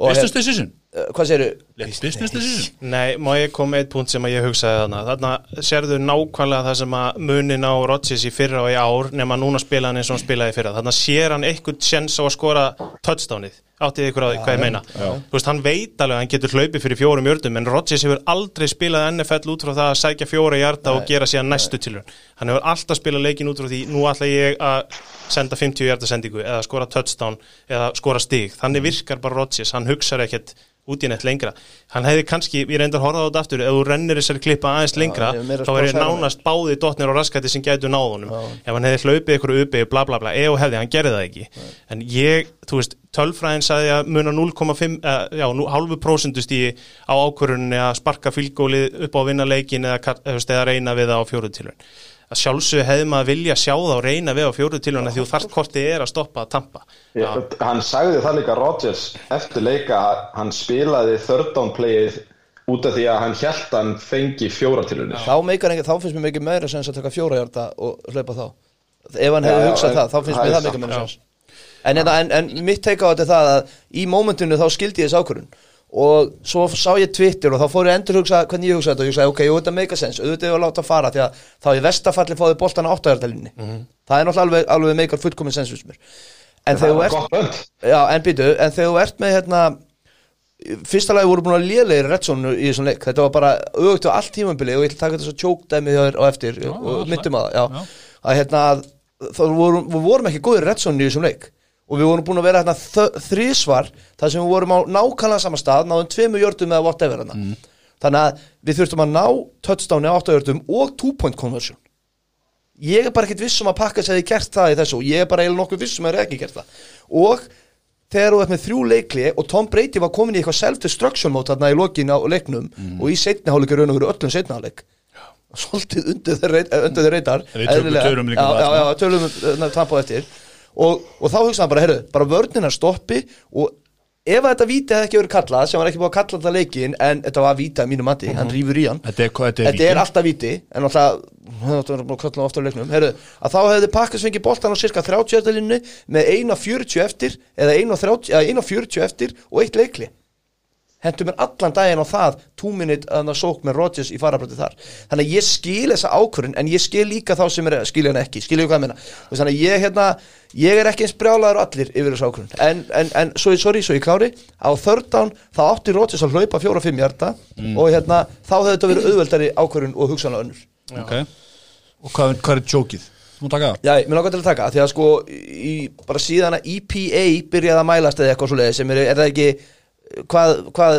Vistast þið sísun? Hvað segirðu? Business decision Nei, má ég koma með eitt punkt sem að ég hugsaði þarna? Þarna sérðu nákvæmlega það sem að munin á Rodgers í fyrra og í ár nema núna spila hann eins og hann spilaði í fyrra. Þarna sér hann eitthvað sjens á að skora touchdownið Áttið ykkur því hvað ég meina? Þú veist, hann veit alveg að hann getur hlaupið fyrir fjórum jördum en Rodgers hefur aldrei spilað NFL út frá það að sækja fjóra hjarta og gera síðan næstu tilhörn Hann hefur alltaf spilað leikin út frá því nú ætla ég að senda 50 hjarta sendingu eða skora touchdown eða skora stig. Þannig virkar bara Rodgers, hann hugsar ekkert út í neitt lengra. Hann hefði kannski, ég reyndar að horfa á þetta aftur ef þú rennir þessari klippa aðeins lengra að þá er ég nánast báði dotnir og raskætti sem gætu náðunum ef hann hefði hlaupið ykkur uppi bla bla bla, og hefði, hann gerði það ekki. En ég, þú veist, tölfræðin sagði að muna 0,5 uh, já, nú, halvu prósendustíi á ákvörunni að sparka fylgólið upp á vinnaleikin eða, eða, reyna við það á fjóruðtilun að sjálfsög hefði maður vilja sjá það og reyna við á fjóruðtilun því þú þarft kortið er að stoppa að tampa. Já, hann sagði það líka Rodgers eftir leika að hann spilaði third down playið út af því að hann held hann fengi fjóratilunir þá, þá finnst mér mikið meira sens að taka fjóra og hlaupa þá. Ef hann hefði hugsað það, þá finnst mér það mikið meira sens en, en, en, en mitt teika á þetta er það að í mómentinu þá skildi ég þess ákvörun og svo sá ég Twitter og þá fór ég að endur hugsa hvernig ég hugsa þetta og ég hugsaði ok, jú, þetta meika sens auðvitað ég að láta fara því að þá í vestafalli fáði boltan á áttahjartalinni það er náttúrulega alveg, alveg meikar fullkomin sens fyrst mér. En það þegar þú var ert Já, en býtu, en þegar þú ert með hérna fyrsta lagi voru búin að lélegir Redson í þessum leik, þetta var bara auðvitað á allt tímambili og ég ætla að taka þetta svo tjókdæmi þér á eftir Já, og myndum að það, að hérna þá vorum, við og við vorum búin að vera hérna þ- þrisvar þar sem við vorum á nákvæmlega sama stað náðum tveimu jördum eða whatever hérna. Mm. þannig að við þurftum að ná touchdowni á 8 jördum og 2 point conversion. Ég er bara ekkert viss um að pakka sér gert það í þessu og ég er bara eiginlega nokkuð viss um að það er ekki gert það. Og þegar þú ert með þrjú leikli og Tom Brady var komin í eitthvað self-destruction mót þarna í lokinu á leiknum Mhm. og í setni hálfleikur raun og veru öllum setni hálfleik svolítið undir þeir reytar Við tölum líka um það, og, og þá hugsaðan bara, heyrðu, bara vörnina stoppi og ef þetta víti hefði ekki verið kallað sem var ekki búið að kalla þetta leikin en þetta var víti að mínu mati, hann rýfur í hann. Þetta er, þetta er, Þetta er alltaf víti en alltaf, Heru, að þá hefði Pakkas fengið boltan á cirka 30 eftir linnu með 1.40 eftir eða 1.40 eftir og eitt leikli hendur mér allan daginn á það túminit að það sók með Rodgers í farabrætti þar. Þannig að ég skil þessa ákvörðin en ég skil líka þá sem er, skil hann ekki skil ég hvað ég veist, þannig að ég hérna ég er ekki eins brjálaður allir yfir þessu ákvörðin en, en, en svo, sorry, svo ég klári. Á third down, þá átti Rodgers að hlaupa 4-5 hjarta og hérna þá hefði þetta verið auðveldari ákvörðin og hugsanlega önnur. Ok. Og hvað, hvað er jókið? Þú mútt taka það? Já, mér langar til að taka, því að sko í, bara síðan að EPA byrjaði að mælast eða eitthvað svo leiði sem er, er það ekki hvað, hvað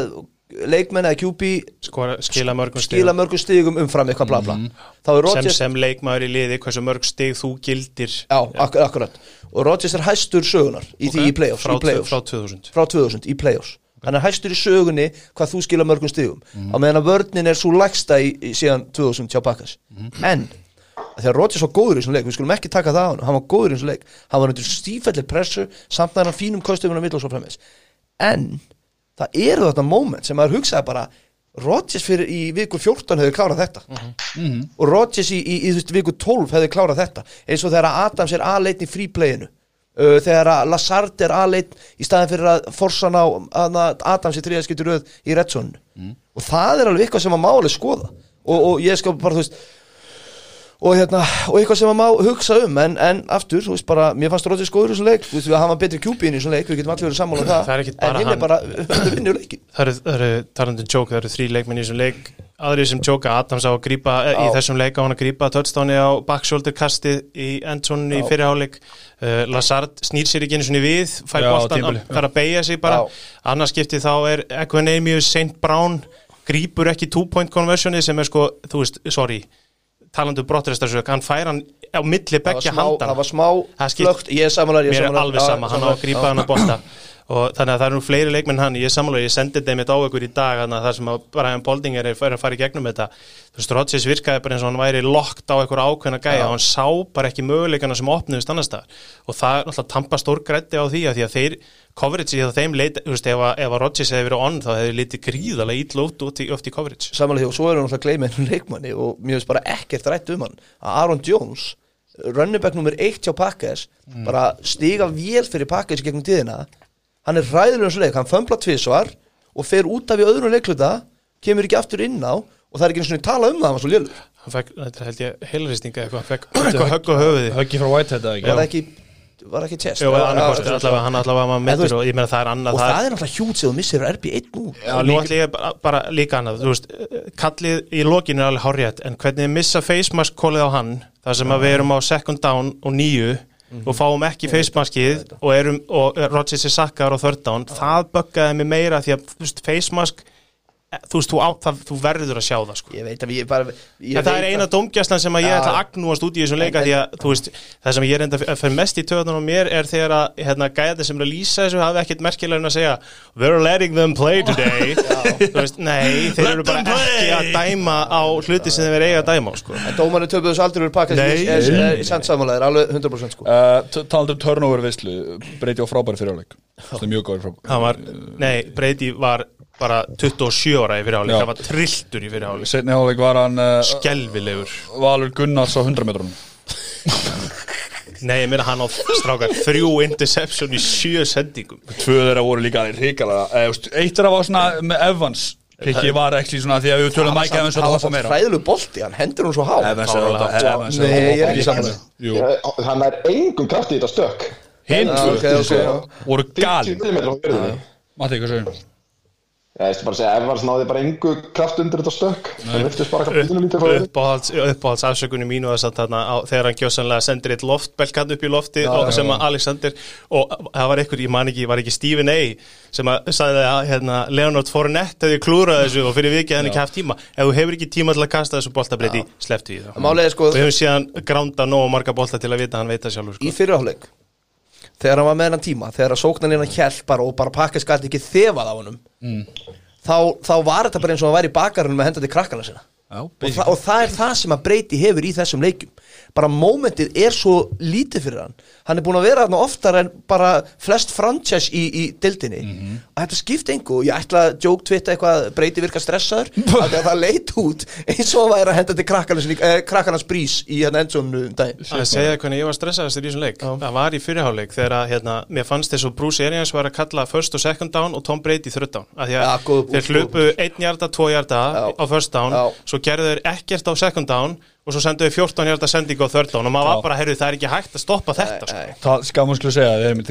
leikmenn eða QB Skora, skila mörgum skila stigum. mörgum stigum umfram eitthvað bla bla. Þá er sem, Rodgers, sem leikmaður í liði, hversu mörg stig þú gildir. Já, ak akkurat. Og Rodgers er hæstur sögunar í því í playoffs, frá, í playoffs. frá 2000 frá 2000 í playoffs. Hann er hæstur í sögunni hvað þú skila mörgum stigum. Á meðan að vörninn er svo lægsta í, í síðan 2000 hjá Pakkas en að þegar Rodgers var góður í þessum leik við skulum ekki taka það á hann, hann var góður í þessum leik. Hann var undir stífellir pressu samt að hann fínum kostum en það eru þetta moment sem maður hugsaði bara Rodgers fyrir í viku 14 hefði klárað þetta. Og Rodgers í, í, í, viku 12 hefði klárað þetta. Eins og þegar Adams er aðleitn í frípleginu uh, þegar Lazard er aðleitn í staðin fyrir að forsan á að Adams í þriðaskiptur röð í Redson og það er alveg eitthvað sem að máli skoða. Og, og ég skal bara þú veist og hérna, og eitthvað sem að má hugsa um en, en aftur, þú veist bara, mér fannst Rodgers góður í þessum leik, þú veist við að hafa betri kjúbín í þessum leik, við getum allir verið sammála um það, Það. en hinn er hann. bara þetta vinnur leikin Það eru, það eru talandi um joke, það eru þrý leikmenn í þessum leik. Aðrið sem joke, Adams á að grípa eh, í þessum leik á hann að grípa touchdowni á backshoulder kastið í endzónunni í fyrirháleik uh, Lazard snýr sér ekki einu svona við fær boltan, tímabili, að beigja sig bara. Já. annars skipti þá er Equinemius St. Brown grípur ekki two point conversioni sem er sko, þú veist, sorry talandu brottræstarsök, hann fær hann á milli það var smá, handana það var smá Það skipt- flögt, ég er samanlega mér er alveg sama, hann á að grípa hann að bolta og þannig að það eru nú fleiri leikmenn hann ég er samanlega, ég sendi þeim eitt á ykkur í dag þannig að það sem að Brian Boldinger er er að fara í gegnum þetta. Þú veist, Rodgers virkaði bara eins og hann væri lokt á ykkur ákveðna gæja og hann sá bara ekki möguleikana sem opnuðist annars staðar. Og það er náttúrulega tampa stór grætti á því að því að þeir coverage í það þeim leit, þú veist, ef, að- að Rodgers hefði verið on þá hefði litið gríðalega ítla út út í, oft í coverage. Samanlega því og svo erum við náttúrulega að gleyma einu leikmanni um hann að Aaron Jones, runnerback nummer 1 hjá Packers, bara stiga vél fyrir Packers í gegnum tíðina hann er ræðilega eins og leik, hann fömbla tvisvar og fer út af í öðrum leikluta kemur ekki aftur inn á og það er ekki eins og tala um það, hann var svo lélur hann fekk, þetta held ég heilristinga eitthvað, hann fekk högg á höfuði Höggi frá Whitehead eða ekki? var ekki, var ekki test Jú, Já, annarkost, já, allavega, hann allavega var meður og ég meina það er annað og það er náttúrulega hjút sem þú missir RB1 nú. Já, nú ætlum ég bara, bara líka annað þú veist, kallið í lokinu er alveg hárjætt en hvernig missa face mask kólið á hann þar sem að við erum á second down og nýju og fáum ekki face maskið og, erum, og Rodgers er sakkar á down. Það böggaði mig meira því að þú veist, face mask eh, þú veist, þú, á, það, þú verður að sjá það sko. ég veit að ég bara ég En það er eina dómgjastlan sem að ég ætla að agnúast út í þessum leika því að, þú veist, það sem ég reynda að fyrir mest í töðunum á mér er þegar að hérna, gæði sem er að lýsa þessu hafi ekkit merkilega en að segja We're letting them play today. Þú veist, nei, þeir eru bara ekki að dæma á hluti sem þeir eiga að dæma á, sko. En dómarinn töpuðu þessu aldrei verið pakkast er, er, er, samt samanlega, er alveg 100% sko. Uh, talandi um turnover vislu breyti það var, var bara 27 ára í fyrirháleik. Já. það var trilltur í fyrirháleik. Setni háleik var hann uh, Skelvilegur Valur Gunnars á 100 metrunum Nei, ég meina hann á strákar þrjú interception í sjö sendingum. Tvö þeirra voru líka ríkala eitt þeirra var svona með Evans. Rikki var ekki svona því að við tölum Mike Evans hann að var hoppa samt meira. hræðilegu bolti, hann hendur hún svo há Evans er Fáránlega. að Evans er Nei, ég er ekki meira. Jú. Hann er engum kraft í þetta stökk hinn voru 50 galin. Matti, hvað segir Já, ég veist bara að segja, Evans náði bara engu kraft undir þetta stökk. Það viftist bara bílunum lítið frá því uppáhalds, afsökunni mínu þess að þarna á, þegar hann gjósanlega sendir eitt loftbelkan upp í lofti og, sem að Alexander og það var einhver, ég man ekki, var ekki Stephen A sem að sagði að hérna, Leonard Fournette hefði klúrað þessu og fyrir vikið hann ekki haft tíma. Ef þú hefur ekki tíma til að kasta þessu boltabreyti slepptu í það Málið er sko, við hefum síðan gránda nóg marga bolta til að vita hann veit það sjálfur í sko. Þegar hann var með hennan tíma, þegar að sóknan hjælt bara og bara pakkast gæti ekki þefað á honum þá, þá var þetta bara eins og hann væri í bakarinn með hendandi krakkana sinna. Já, og, þa og það er það sem að breyti hefur í þessum leikjum bara momentið er svo lítið fyrir hann. Hann er búin að vera þarna oftar en bara flest franchise í, í dildinni Mhm. og þetta skipti engu. Og ég ætla að joke twitta eitthvað breyti virka stressaður að það leit út eins og hann væri að henda til krakkarnas, eh, krakkarnas brís í hérna endsónu um daginn. Að segja hvernig ég var stressaðast í þessum leik. Það var í fyrirháleik þegar að hérna, mér fannst þess að Bruce Arians var að kalla first og second down og Tom Brady third down. Að Ja, góð- þeir hlupu hjarta Já. á first down Já. svo gerðu þeir ekkert á second down og svo sendu þeir 14 hjarta sendingu á third down. Og maður var bara, heyrðu, það er ekki hægt að stoppa þetta sko. Það skaman skulle segja, við erum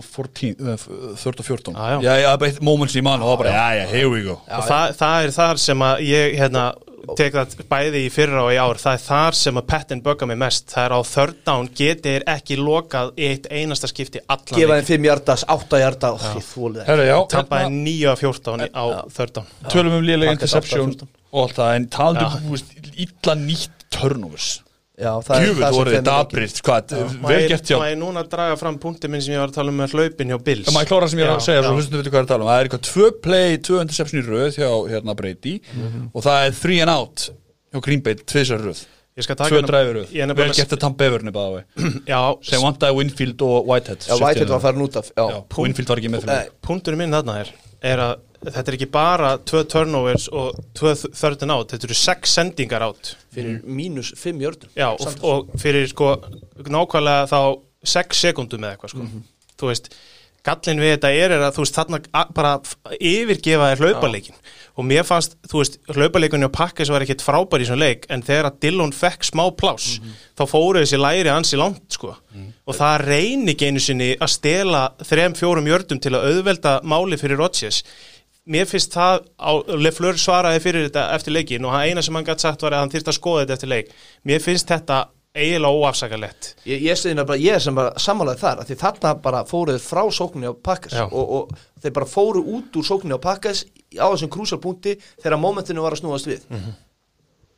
og 14, uh, third og 14 Já, já. bara eitt moments í mann og það bara, já, já, here we go. Og það er þar sem að ég hérna, tek það bæði í fyrra og í ár. Það er þar sem að Patton bugga mig mest. Það er á third down. Getur ekki lokað í eitt einasta skipti allan gefa þeim 5 hjartas, 8 hjarta og ég þólið Herra, já, tapaði hérna, 9 af 14 í- á third down. Tölum um Packers interception 8-14. og allt það, en veist, illa nýtt turnovers Já, það er Djúvill það sem voruð þeim er dabrið, hvað, vel gert hjá Má ég núna draga fram punkti minn sem ég var að tala um með hlaupin hjá Bills? Það maður klára sem ég er að segja, já. svo hlustum við hvað ég er að tala um. Það er eitthvað tvö play, tvö interception í röð hjá hérna Brady. Og það er three and out hjá Green Bay, tvisar röð. Ég skal taka Tvö hérna- dræfi röð, Ég er vel nefnilega gert að Tam Beverne bæða vei Já, sem vantaði Winfield og Whitehead. Já, Whitehead var að fara út af Já, Já, Winfield var ekki með fyrir Nei. punkturinn minn þarna er er að þetta er ekki bara tvö turnovers og tvö third and out þetta eru sex sendingar out. Fyrir mínus 5 jördum Já, og, og fyrir sko nákvæmlega þá 6 sekundum eða eitthvað sko. Þú veist, gallin við þetta er, er að þú veist þarna bara yfirgefa þér hlaupaleikin og mér fannst, þú veist, hlaupaleikunni og pakkis var ekkit frábær í svona leik en þegar að Dillon fekk smá pláss þá fóru þessi læri ansi langt sko. Og það reyni ekki einu sinni að stela þrem, fjórum jördum til að auðvelda máli fyrir Rodgers mér finnst það, á, Lefleur svaraði fyrir þetta eftir leikin og hann eina sem hann gætt sagt var að hann þyrst að skoða þetta eftir leik. Mér finnst þetta eiginlega óafsakalett Ég, ég, ég er sem bara sammálaði þar því þarna bara fóruð frá sókninni á Já. og, og þeir bara fóru út úr sókninni á Packers á þessum krúsalpunkti þegar momentinu var að snúast við. Mhm.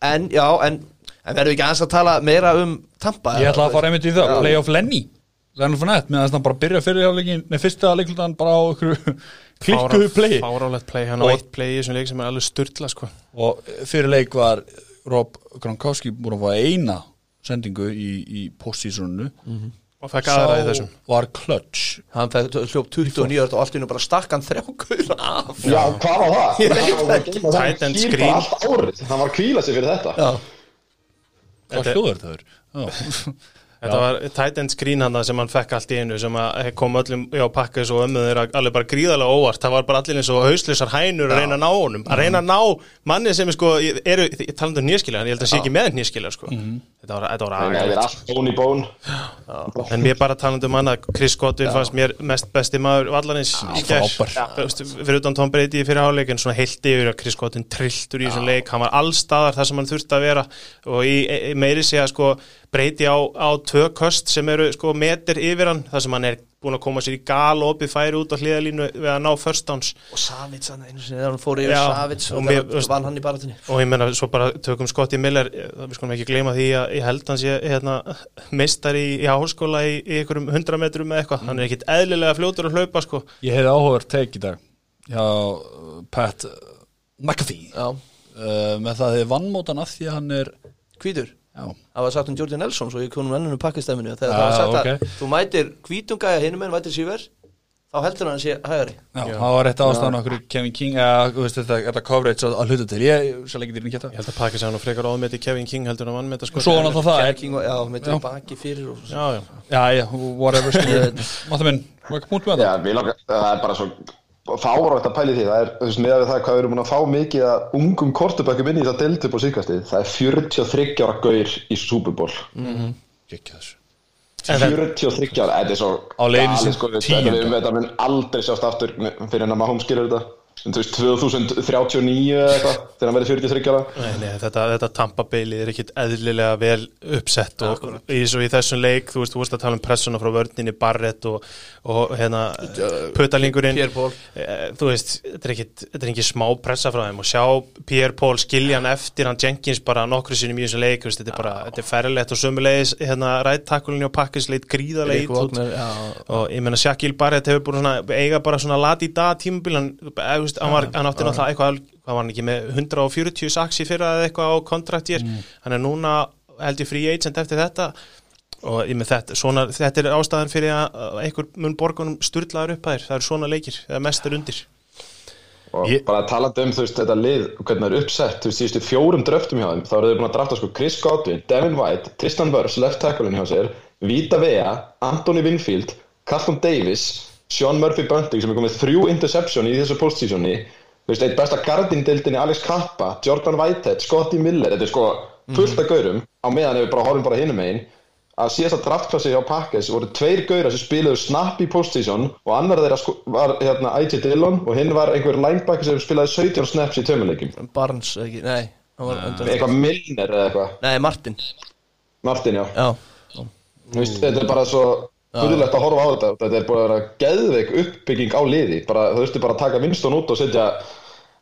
en já, en, en verðum við ekki aðeins að tala meira um Tampa Ég ætla að fara einmitt í það, playoff Lenny. Það er nú fyrir nett, meðan það bara byrja fyrir hálfleikin Nei, fyrsta leiklutan bara á ykkur klikkuðu play fárálegt play, hann á Og- eitt play í þessum leik sem er alveg styrla sko. Og fyrir leik var Rob Gronkowski búin að fá eina sendingu í, í postseasonu og fekk aðra í þessum. var clutch. Hann hljóp 29 jöld og allt innu bara stakk hann þrjá gauður af. Já, hvað var það? Ég veit bara árið. Hann var að kvíla sig fyrir þetta. Já, Hvað hljóður það er? Þetta var tight end screen hann sem hann fekk allt í einu sem að kom öllum já, pakkas og ömmu þeirra alveg bara gríðarlega óvart. Það var bara allir eins og hauslisar hænur að reyna að ná honum. Að reyna að ná manni sem er sko eru, ég tala um nýskilja, ég held að sé ekki með nýskilja sko. þetta var, þetta var Það er allt bón í bón en mér bara talandi um hann að Chris Godwin fannst mér mest besti maður í veist, fyrir utan Tom Brady í fyrir áleikin svona heilt yfir að Chris Godwin trilltur í þessum leik. Hann var allstaðar þar sem hann þurfti að vera. Og í, í meiri sé að sko Brady á, á tvö köst sem eru sko meter yfir hann þar sem hann er búin að koma sér í gal og opið færi út á hliðalínu við að ná first downs og Savits hann einu sinni þegar hann fór yfir Já, Savits og og þegar vann hann í baratunni og ég menna svo bara tökum Scotty Miller eh, við skulum ekki gleyma því að ég held hans ég hérna, mistar í, í háskóla í, í einhverjum hundra metrum eða eitthvað. Hann er ekkit eðlilega fljótur að hlaupa sko. Ég hefði áhugaður teik í dag hjá uh, Pat McAfee. Já, uh, með það þið vannmótan af því að hann er hvítur. já, Það var sagt um Jordan Nelson svo ég konum ennum pakkistæminu þegar það var sagt ok. að þú mætir hvítungæja hinum en mætir síver þá heldur hann að sé hægari. Já, það var rétt ástæðan okkur Kevin King eða þú veist þetta, coverage að, að hluta til. Ég sér ekki dýrni Ég geta held að Pakis hann og frekar áðmeti Kevin King heldur en að vannmeta sko. Svo var náttúrulega það er, King og, já, meitir Já. baki fyrir og Já, já. Já, já, whatever Mátta minn, hvað er punkt með Já, það? við langar, það er bara svo fárátt að pæli því, það er, þú veist, með við það hvað við erum búin að fá mikið að ungum kortubökkum inn í það deltu på síkastið, það er 43 ára gaur í Super Bowl. Gekki þessu. 43 ára, þetta er svo Á galið, sem sko, þetta tíunda. er- þetta mun aldrei sjást aftur fyrir en að Mahomes skilur þetta þú veist 2039 eða eitthvað þegar hann verður 43 ára Nei, nei, þetta, þetta Tampa Bailey er ekkit eðlilega vel uppsett og í, svo í þessum leik, þú veist, þú veist að tala um pressuna frá vörninni Barrett og, og hérna putalingurinn Pierre Paul. Eh, þú veist, þetta er ekkit þetta er ekki smá pressa frá þeim og sjá Pierre Paul skilja hann eftir hann Jenkins bara nokkru sinni í þessum leik, veist, þetta er bara þetta er ferrilegt og sömulegis, hérna rættakulinni og pakkis leit gríðarlega Rick ít út Wagner, já. og ég meina Shaquille Barrett hefur búin svona eiga bara svona lati í dag tímabil hann, þú veist, hann, var, hann átti náttúrulega eitthvað hvað var hann ekki með 140 saks í fyrra eða eitthvað á kontrakt hér? Hann er núna held ég free agent eftir þetta. Og ég með þetta, svona, þetta er ástæðan fyrir að að einhver mun borgunum sturlaður upp að þér, það eru svona leikir, það er mestur undir. Og Ég- bara talandi um þú veist þetta lið hvernig það er uppsett þú veist síðustu fjórum dröftum hjá þeim þá eru þau búin að drafta sko Chris Godwin, Devin White Tristan Burrs, left tackle-in hjá sér Vita Vea, Anthony Winfield Carlton Davis, Sean Murphy Bunting sem er komið þrjú interception í þessu postseasoni. Þú veist, eitt besta gardindildinni Alex Kappa, Jordan Whitehead, Scotty Miller. Þetta er sko fullt af gaurum á meðan ef við bara horfum bara hinum megin. Að síðasta draftklassi hjá Packers voru tveir gaurar sem spilaðu snap í postseason og annar þeirra sko, var hérna AJ Dillon og hinn var einhver linebacker sem spilaði 17 snaps í tömuleikim Barnes, ekki, nei eitthvað Milner eða eitthvað? Nei, Martin. Martin já, Já, Þú veist, þetta er bara svo fyrðulegt að horfa á þetta. Þetta er búin að vera geðveik uppbygging á liði. Bara, þú veist bara að taka vinstun út og setja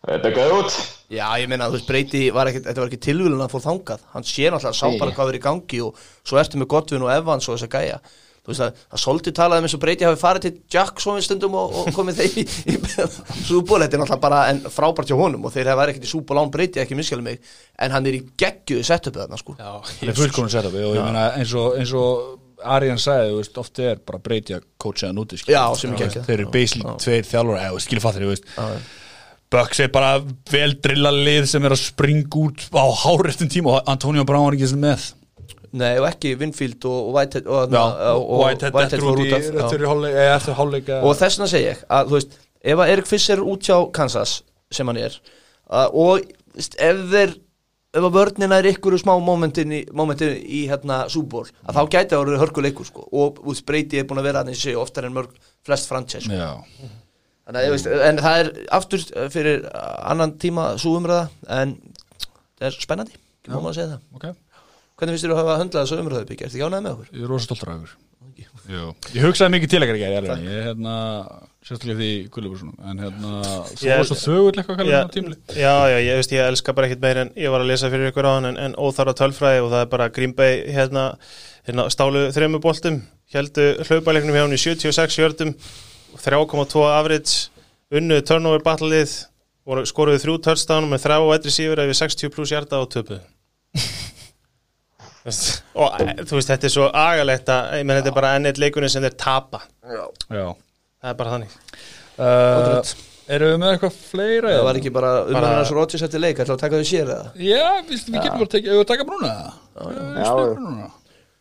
Rebecca út. Já, ég meina, þú veist, ekki, þetta var ekki tilvílun að fór þangað, hann sé náttúrulega, sá bara hvað verið í gangi og svo ertu með Godwin og Evans og þess að gæja. Þú veist að, það svolítið talaði um eins og Breyti hafi farið til Jackson við stundum og, og komið þeim í, í súból, þetta er náttúrulega bara en frábært hjá honum og þeir hafa verið ekkert í súból án Breyti, ekki miskjali mig, en hann er í geggjuðu setupið þarna, sko. Já, Það er fullkominn setup og ég meina eins og, eins og Arjan sagði, veist, ofta er bara coacha hann úti. Já, sem veist, geggjað. Þeir eru basically tveir þjálfur, eða skilur fattir, þú veist. Bucks er bara vel drilla lið sem er að springa út á hárestum tíma og Antonio Brown var ekki sem með. Nei, og ekki Winfield og, Whitehead og, og, og Whitehead fór út af og þess vegna segi ég að þú veist, ef að Erik Fiss er út hjá Kansas sem hann er og ef þeir ef að vörnina er ykkur smá momentin í, momentin í hérna súból að þá gæti það orðið hörkuleikur sko. Og veist, Breyti er búin að vera þannig sig oftar en mörg flest franchise sko. Þannig að ég veist, en það er aftur fyrir annan tíma súumræða en það er spennandi ekki má maður að segja það. Ok. Hvernig finnst þér að hafa höndlað þessu umræðu byggja, ertu ekki ánægð með okkur? Ég er rosa stoltur af ykkur Jú. Ég hugsaði mikið til ekkert ekki, ég er hérna sérstaklega því gullubúrsunum en hérna, þú Ég- var svo þögull eitthvað kallar þetta tímli já, já, ég veist, ég elska bara ekkit meir en ég var að lesa fyrir ykkur á hann en, en óþára tölfræði og það er bara Green Bay hérna, hérna stálu þremu boltum heldu hlaupaleiknum hjá hann í 76 jördum 3,2 average unnu turnover battlið voru skoruðu þrjú touchdown með þrjá og eitri sífur ef við 60 pluss hjarta á töpu og e, þú veist, þetta er svo agalegt að, ég menn, þetta er bara enn eitt leikunni sem þeir tapa, Já. Það er bara þannig. Uh, Erum við með eitthvað fleira? það var ekki bara umræðan hans Rodgers eftir leik, ætlaðu að taka þau sér eða? Já, við, við getum bara að taka, taka brúna Já,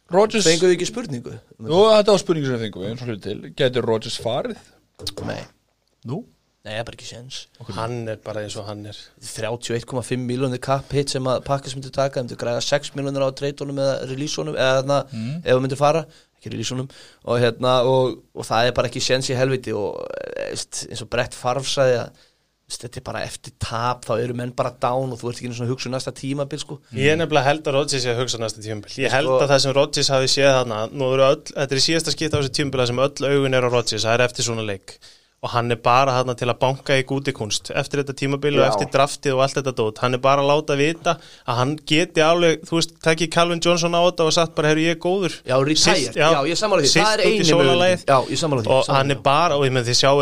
Rodgers Fenguðu ekki spurningu? Jú, þetta var spurningu sem við fengum við eins og hlut til. Getur Rodgers farið? Nei, Nú? Nei, það er bara ekki séns. Hann er bara eins og hann er. 31,5 miljónir kapp hit sem að Pakkas myndi taka, myndi græða 6 miljónir á treytunum eða release-unum eða þarna, ef það myndi fara. Ekki release-unum og hérna, og, og það er bara ekki séns í helviti og eh, eins og Brett Favre sagði að þetta er bara eftir tap, þá eru menn bara down og þú ert ekki svona að hugsa um næsta tímabil sko. Ég er nefnilega held að Rodgers sé að hugsa næsta tímabil. Ég held Sko- að það sem Rodgers hafi séð þarna Nú eru öll, þetta er í síðasta skipta á þessu tímabila sem öll augun er á Rodgers, það er eftir svona leik og hann er bara þarna til að banka í gútikunst eftir þetta tímabil og Já. eftir draftið og allt þetta dót, hann er bara að láta vita að hann geti alveg, þú veist, tekið Calvin Johnson á þetta og sagt bara, herru, ég er góður. Já, retired, Siglt- já, ég sammála því, það er eini möguleikinn. Já, ég sammála því, og hann því. er bara, og ég með þið sjáu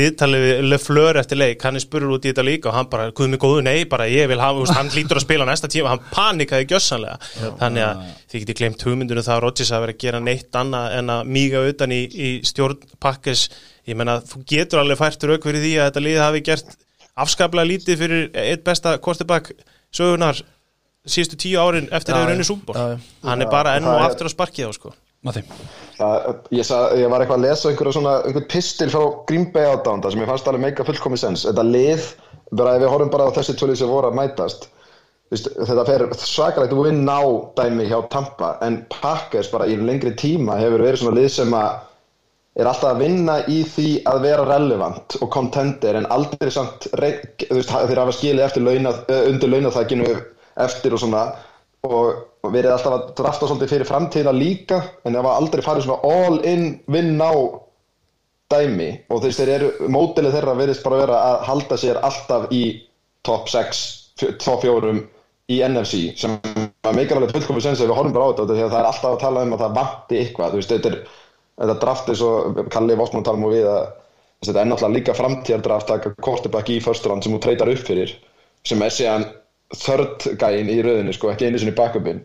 viðtalið við Lefleur eftir leik, hann er spurur út í þetta líka og hann bara, guð mig góðu, nei, bara ég vil hafa, hann lítur að spila næsta tíma, hann panikaði gjössanlega, þannig ég menna, þú getur alveg fært rauk fyrir því að þetta lið hafi gert afskaplega lítið fyrir eitt besta quarterback sögunar síðustu tíu árin eftir að Já, já. hann er bara enn og er- aftur að sparkið á sko. Það, ég, sa, ég var eitthvað að lesa einhverja svona, einhver pistil frá Green Bay ádánda sem ég fannst alveg meika fullkomi sens þetta lið, bara ef við horfum bara á þessi tvölið sem voru að mætast Vist, þetta fer svakalegt win now dæmi hjá Tampa en Packers bara í lengri tíma hefur verið svona lið sem að er alltaf að vinna í því að vera relevant og contender en aldrei samt þeir hafa skilið eftir launa, eh, undir launaþækinu eftir og svona. Og, verið alltaf að drafta svolítið fyrir framtíðina líka en það var aldrei farið svona all in win now dæmi. Og þeir eru mótilið þeirra verðist bara vera að halda sér alltaf í top 6, fjö- top 4 í NFC sem að meikar alveg fullkomið sens ef við horfum bara á þetta því að það er alltaf að tala um að það vanti eitthvað. Þú veist þetta er þetta draft er svo Kalli Vosman tala um og við að þetta er náttúrulega líka framtíðardraft taka quarterback í first round sem þú treytar upp fyrir sem er síðan third gæin í röðinu sko ekki einu sinni backupin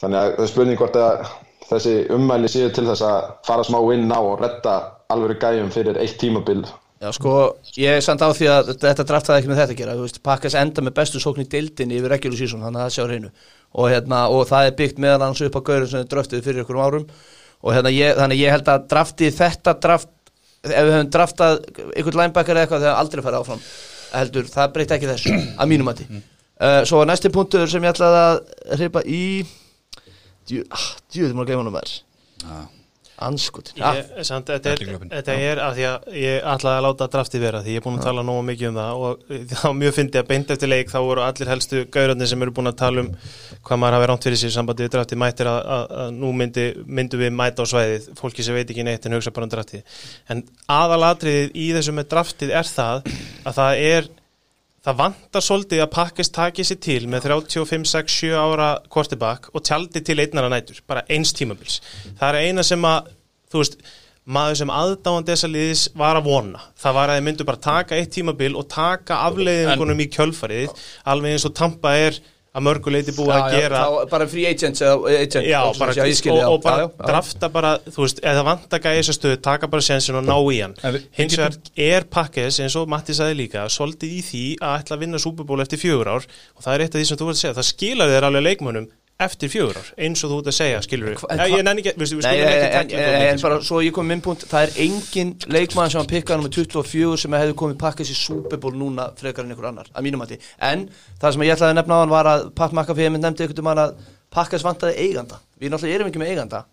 þannig að það er spurning hvort að þessi ummæli séu til þess að fara smá inn á og redda alvöru gæjum fyrir eitt tímabil. Já, sko, ég er samt á því að þetta draft hafði ekki með þetta að gera, þú veist, Pakkas enda með bestu sókn í deildinni yfir regular season, þannig að það sjá hreinu. Og hérna, og það er byggt meðan hans upp á gaurin sem þið dröftið fyrir ykkur árum og hérna, ég, þannig ég held að draftið þetta draft, ef við höfum draftað ykkur linebacker eða eitthvað, þegar aldrei farið áfram heldur, það breyti ekki þessu að mínum mati Mm. uh, Svo var næsti punktur sem ég ætlaði að hripa í djú, ah, djú, þið má gleyma hann um þær Já. Anskutin, Ég, samt, þetta, er, þetta er af því að ég ætlaði að láta draftið vera því ég er búin að tala nógu mikið um það og þá mjög fyndi að beint eftir leik þá voru allir helstu gaurarnir sem eru búin að tala um hvað maður hafi ránt fyrir sér í sambandi við draftið mættir að, að, að nú myndi, myndu við mæta á svæðið. Fólki sem veit ekki neitt en hugsa bara um draftið. En aðalatriðið í þessu með draftið er það að það er það vantar svolítið að pakkist taki sér til með 35, 6, 7 ára kortibak og tjaldi til einnara nætur bara eins tímabils. Það er eina sem að þú veist, maður sem aðdáðan þessa liðis var að vona það var að þið myndu bara taka eitt tímabil og taka afleiðingunum í kjölfarið alveg eins og Tampa er að mörguleiti búið að gera þá, bara free agents eða agent, Já, og, bara, já, ég skil, og, já, og bara já, já. drafta bara, þú veist, eða vantaka í þessu stöðu, taka bara sensin og ná í hann hins vegar er pakkes, eins og Matti sagði líka svolítið í því að ætla að vinna Superból eftir fjögur ár og það er eitt af því sem þú vart að segja það skilar þér alveg leikmönnum eftir fjögur ár eins og þú ert að segja, skilur við hva- ég nenni ekki, við Nei, skulum ekki en, bara svo ég kom minn punkt það er engin leikmann sem að pikka nummer 24 sem hefði komið pakkast í Superból núna frekar en einhver annar, að mínum mati. En það sem ég ætlaði að nefna á hann var að Pat McAfee minn nefndi einhvern veginn að pakkast vantaði eiganda, við náttúrulega erum ekki með eiganda.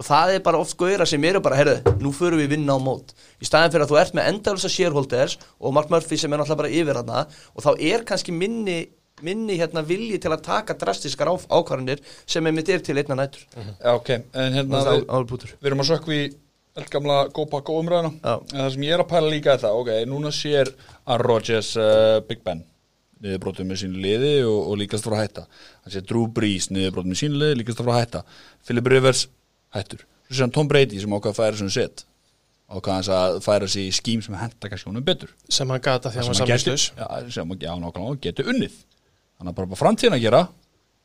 Og það er bara oft góðra sem eru bara herðu, nú förum við vinna á mót. Í staðin fyrir að þú ert með endalisa shareholders og Mark Murphy sem er náttúrulega bara yfir hana og þá er kannski minni minni hérna vilji til að taka drastiskar ákvarðanir sem er mitt er til einna nætur. Já, ok, en hérna Það við, er við erum að sökku í eldgamla gópakka umræðina Já. en það sem ég er að pæla líka er það, ok, núna sér að Rodgers uh, Big Ben niðurbrotum með sín liði og, og líkast frá að hætta. Hann sér Drew Brees niðurbrotum með sín liði líkast frá að hætta. Philip Rivers hættur. Svo sér hann Tom Brady sem ákvað að færa svona set. Ákvað hans að færa sig í skím sem henda kannski honum betur. Sem hann gata þegar hann var samlislaus já, sem hann já, nákvæmlega, geti unnið þannig að bara bara framtíðin að gera.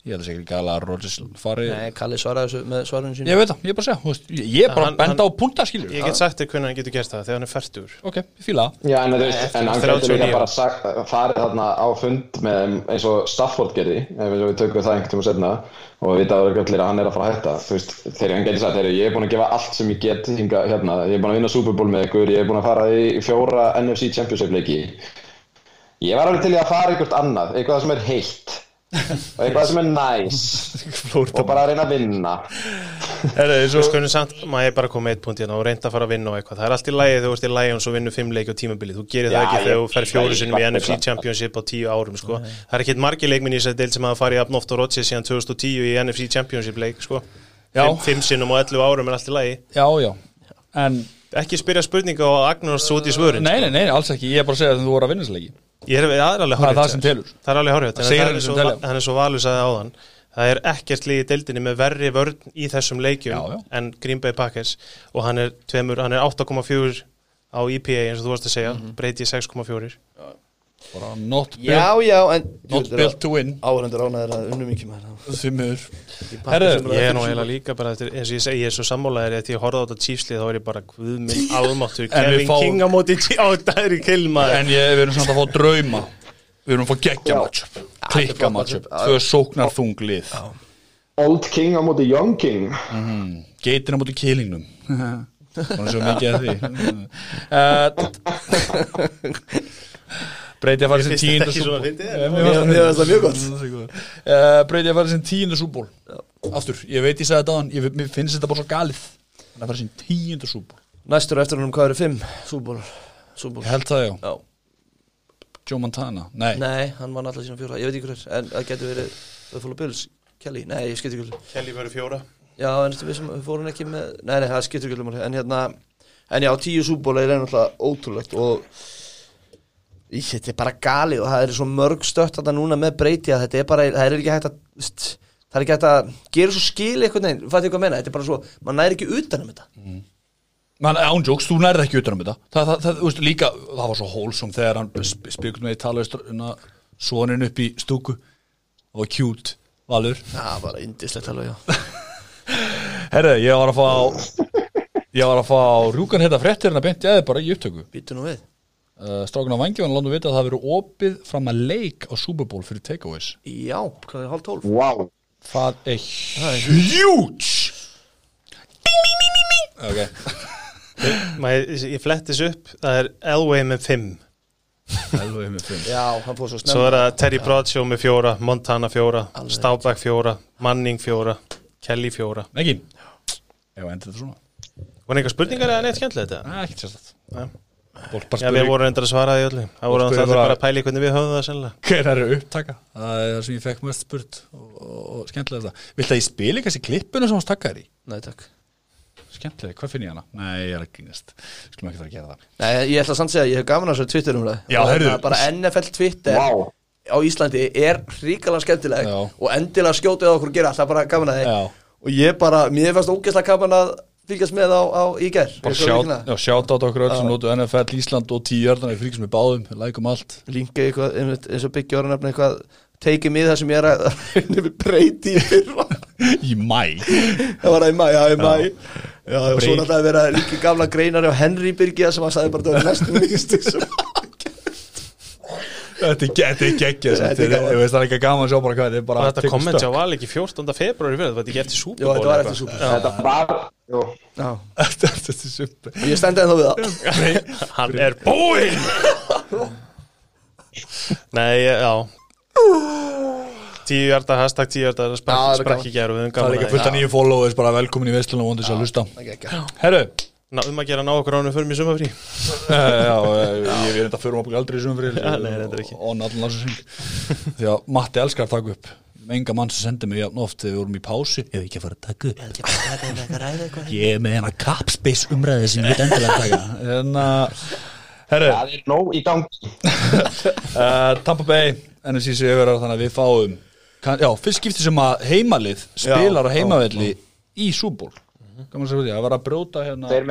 Ég held að segja ekki alveg að Rodgers fari Nei, Kalli svaraði þessu með svarinu sínu. Ég veit það, ég er bara að segja þú veist, ég er bara Hann- að benda hann- á punta skilur ég get sagt þér hvernig hann getur gert það þegar hann er færtur ok, fíla það. Já, en, þú veist, en hann getur 39. líka bara sagt, farið þarna á fund með eins og Stafford gerði, ef við tökum það einhvern tíma setna og við vita að hann er að fara að hætta. Þú veist, þegar hann getur sagt, ég er búin að gefa allt sem ég get hinga, hérna, ég er búin að ég að fara í var alveg til í að fara einhvert annað, eitthvað sem er heitt og eitthvað sem er næs og bara að reyna að vinna Svo skunum samt, maður er bara komið eitt punkt hérna og reynda að fara að vinna og eitthvað. Það er allt í lægi þegar þú ert í lægi og svo vinnur fimm leiki á tímabili. Þú gerir það ekki ég- þegar þú fer fjóru sinnum í NFC Championship á tíu árum, sko. Það er ekkert margir leikminn í þessari deil sem hafa farið jafn oft á Rodgers síðan 2010 í NFC Championship leik, sko. Já. Fimm, fimm sinnum á 11 árum er allt í lægi. já, já en, Ekki spyrja spurninga og agnast út í svörin. nei, nei, nei, alls ekki, ég er bara að segja að þú voru að vinna þessu leiki Ég það er alveg það það sem Sverrir. telur. Það er alveg hárið, Það það er sem svo, er svo valur sagði áðan. Það er ekkert líð í deildinni með verri vörn í þessum leikjum Já, já. en Green Bay Packers. Og hann er, er 8,4 á EPA eins og þú varst að segja, Mhm. breyti 6,4 bara not built, Já, já, en not built to win. Áhundur ánæður að unnum ekki með því miður. Það Ég er nú eiginlega líka bara, eftir, eins og ég segi, ég er svo sammálaðir eftir ég horfði á þetta Chiefslið þá er ég bara guð minn almáttur, En við Kevin fáum- King á móti á Dæri Kilmaður en ég, við erum samt að fá drauma. Við erum að fá geggja matchup. Klikka er matchup, tvö sóknar þunglið Old King á móti Young King. Geitina mútið kýlingnum svona svo mikið að því breyti að fara sem Mér finnst tíunda þetta ekki svona fyndið, en- Mér finnst það mjög gott. uh, breyti að fara sem tíunda súból aftur, ég veit ég sagði þetta á hann ég, finnst þetta bara svo galið. Hann að fara sem tíunda súból Næstur eftir húnum hvað eru fimm Súból Súból ég held það já, Já. Joe Montana nei, Nei, hann var náttúrulega sína fjóra. Ég veit ekki hver En það getur verið Buffalo Bills Kelly. Nei, ég skiptir ekki Kelly verður fjóra. Já, en þetta við sem fór hann ekki með Nei, nei, það skiptir ekki En hérna En já, tíu súból er náttúrulega ótrúlegt Og Í, Þetta er bara gali Og það er svo mörg stött Þetta núna með breyti Að þetta er bara Það er ekki hægt að Það er ekki hægt að Gera svo skil eitthvað Nei, fattu hvað að menna Þetta er bara svo Man næri ekki utan um þetta. Man, ándjóks, þú nærði ekki utan um þetta. Það, það, það, veist, líka, það var svo hólsum þegar hann spyrir með í tala sonin upp í stúku og var cute Valur. Já, bara indislegt alveg, já. Herðu, ég var að fá Ég var að fá rjúkan hérna fréttir en að beinti aðeins bara í upptöku. Býtu nú við uh, Strákun á vangi var að láta vita að það verið opið fram að leik á Super Bowl fyrir takeaways. Já, hvað er hálf tólf? Wow. Það er huge! Ok. Maður, ég flettis upp, það er Elway með 5 Elveg með fimm. Já, hann fór svo snemma. Svo er það Terry Bradshaw með 4 Montana 4, Alveg. Staubach 4 Manning 4, Kelly 4 Ekki Ég var endur þetta svona? Var einhver spurningar eða neitt skemmtilegt þetta? Nei. Fólk bara Já, við vorum endur að svara því öllu. Það voru alltaf bara- að pæli hvernig við höfum það sennilega. Hver er upptaka? Það er það sem ég fekk mest spurt og, og, og skemmtilega þetta Vilt að ég spili kannski klippuna sem hans takkar í? Nei, takk. Skemmtilega, hvað finn ég hana? Nei, ég er að grínast Skulum ekki fara að gera það. Nei, ég ætla að segja, ég hef gaman að þessu Twitter umræð Já, heyrðu. Bara NFL Twitter Wow á Íslandi er ríkala skemmtileg Já. og endilega skjótið að að ég að fylgjast með á, á í Bara sjátt já, sjátt át okkur öll sem notu NFL, Ísland og jörðan Við fylgjum með báðum, lækum allt. Linka eitthvað, eins og byggja orðan eitthvað Take mig það sem ég er að við breyti í fyrra. Í mæ Það var það í mæ, já í mæ Já, og svo náttúrulega að vera líka gamla greinar á Henry Birgja sem hann sagði bara að það var næstum mikið sem Þetta er ge- þetta er geggja Þetta er. Ég veist það er ekki gaman að sjá bara hvað Þetta er þetta komment hjá Val ekki 14. februari ekki eftir Já, Super Bowl þetta var eftir súper Þetta var Þetta þetta er super og ég stendi ennþá við það. Hann er búinn! Nei, já. Tíu hjarta, hashtag tíu hjarta er gaman. í gær og við höfum Það er líka fullt af nýju followers bara velkomin í Vestlun og vondur sér að er ekki Herru Ná, um að gera ná okkur ánum fyrir mig sumafrí Eh, Já, eh, ég við þetta fyrir okkur aldrei í ekki. Og allan lásins Því að Matti elskar að taka upp. Enga mann sem sendi mig jafn oft þegar við vorum í pási Ef ekki að fara að taka upp. Ég er með hennar kapspace umræði sem ég veit endilega að taka. En að Herru, Það er nóg í gangi. Uh, Tampa Bay NSC sigur þannig að við fáum kann, Já, fyrst skipti sem að heimalið spilar á heimavelli í súból Gaman að segja því, að vera að brjóta hérna Þeir,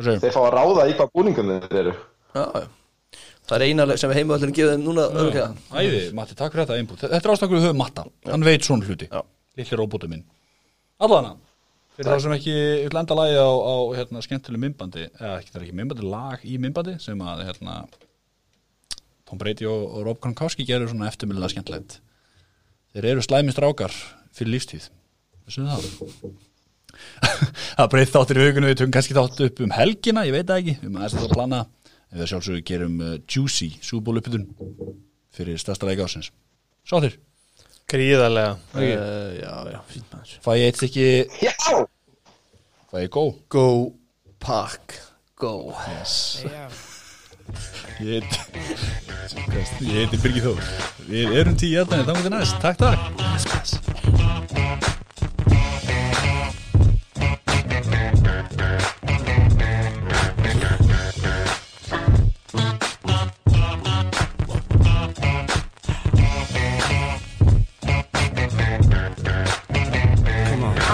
segir? þeir fá að ráða í hvað búningum þeir eru. Já, já. Það er eina sem við heimavöldinu gefið þeim núna örglega Æði, Matti, takk fyrir þetta input Þetta er ástakur við höfum Matta, hann veit svona hluti. Já. Lilli róbótu minn. Allana, fyrir það sem ekki vil enda lagi á, á hérna, skemmtileg mymbandi eða ekki, það er ekki mymbandi, lag í mymbandi sem að hérna, Tom Brady og, og Rob Gronkowski gerur svona eftirmjölulega skemmtilegt. Þeir eru slæmi strákar fyrir lífstíð. Þessu það Það breytt þáttir í hugunum við tökum kannski þátt upp um helgina, ég veit ekki við maður að plana en við sjálfsögur gerum uh, Juicy Súból uppbytun fyrir stærsta leika ásins Svo þér, Gríðarlega uh, Já, já, fínt maður. Fæ ég eitt ekki Já! Fæ ég gó Go, pack, go. Yes. Ég heiti Ég heiti Birgir Þór. Við erum tíu jæðan, þá mútið næst, takk takk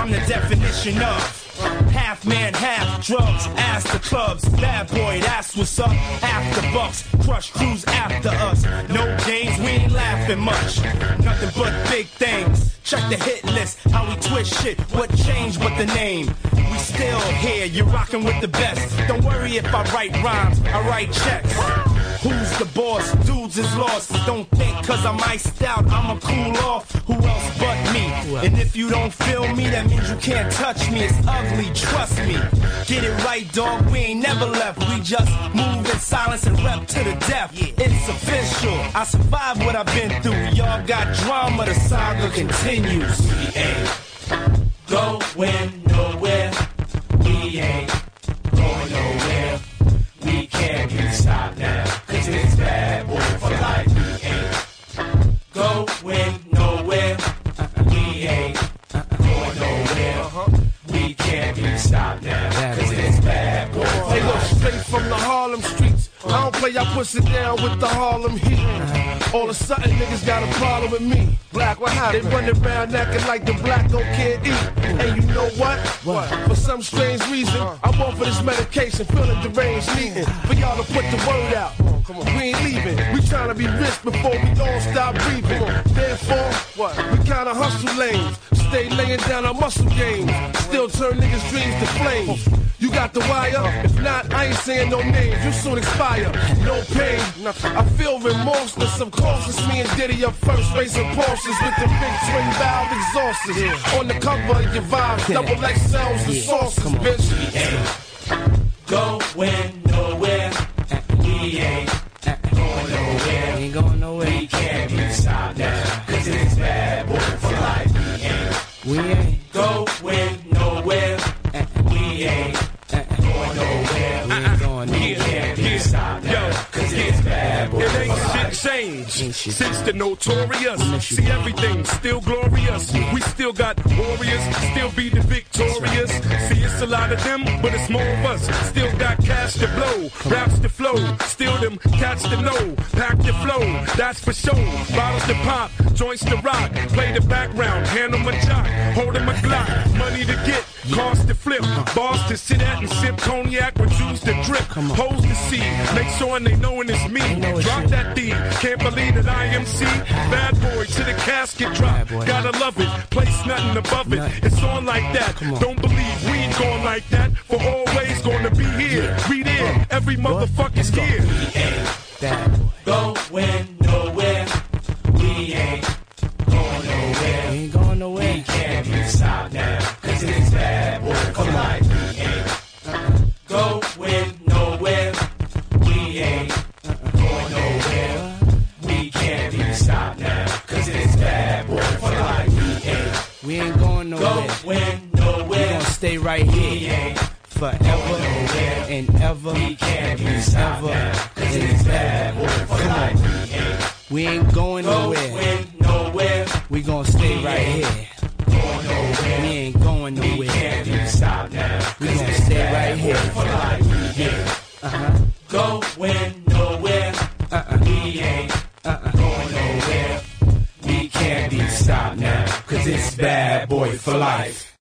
Ask the definition of half man, half drugs. After clubs, bad boy, that's what's up. After bucks, crush crews after us. No games, we ain't laughing much. Nothing but big things. Check the hit list, how we twist shit. What changed but the name? We still here, you're rocking with the best. Don't worry if I write rhymes, I write checks. Who's the boss? Dudes is lost. Don't think cause I'm iced out, I'ma cool off. Who else but me? And if you don't feel me, that means you can't touch me. It's ugly, trust me. Get it right, dog. We ain't never left. We just move in silence and rep to the death. It's official. I survived what I've been through. Y'all got drama, the saga continues. We ain't going nowhere. We ain't from the Harlem streets. I don't play, I push it down with the Harlem heat. All of a sudden, niggas got a problem with me. Black, what happened? They run around acting like the black don't can't eat. And you know what? What? For some strange reason, I want for this medication, feeling deranged, needing for y'all to put the word out. Come on, we ain't leaving. We trying to be rich before we all stop breathing. Therefore, what? We kinda hustle lanes. Stay laying down our muscle games. Still turn niggas' dreams to flames. You got the wire? If not, I ain't saying no names. You soon expire. No pain. I feel remorseless. Of course, it's me and Diddy up first, racing Porsches with the big twin valve exhausts. On the cover of your vibes, double XLs and sauces, bitch. Going nowhere. We ain't going nowhere. Ain't going nowhere. We can't be stopped now. Cause it's bad boy for life. We ain't We ain't. going life. shit changed Ain't shit since the notorious. See everything still glorious. We still got warriors, still be the victorious. See it's a lot of them, but it's more of us. Still got cash to blow, raps to flow, still them cats to know. Pack the flow, that's for sure. Bottles to pop, joints to rock. Play the background, hand a jock, hold 'em a Glock. Money to get, cars to flip, bars to sit at and sip cognac with juice to drip. Hoes to see, make sure they knowin' it's me. Drop that D, can't believe that I am C. Bad boy to the casket drop. Gotta love it, place nothing above it. It's on like that. Don't believe we ain't going like that. For always gonna be here. We there, every motherfucker's here. Bad boy. Going stay right here. Forever and ever ever. We ain't going nowhere. nowhere. We gonna stay right here. We ain't going nowhere. We gonna stay right here. Yeah. Uh-huh. Going nowhere. Uh-uh. We ain't uh-uh. going nowhere. We can't be stopped now. Cause it's bad boy for life.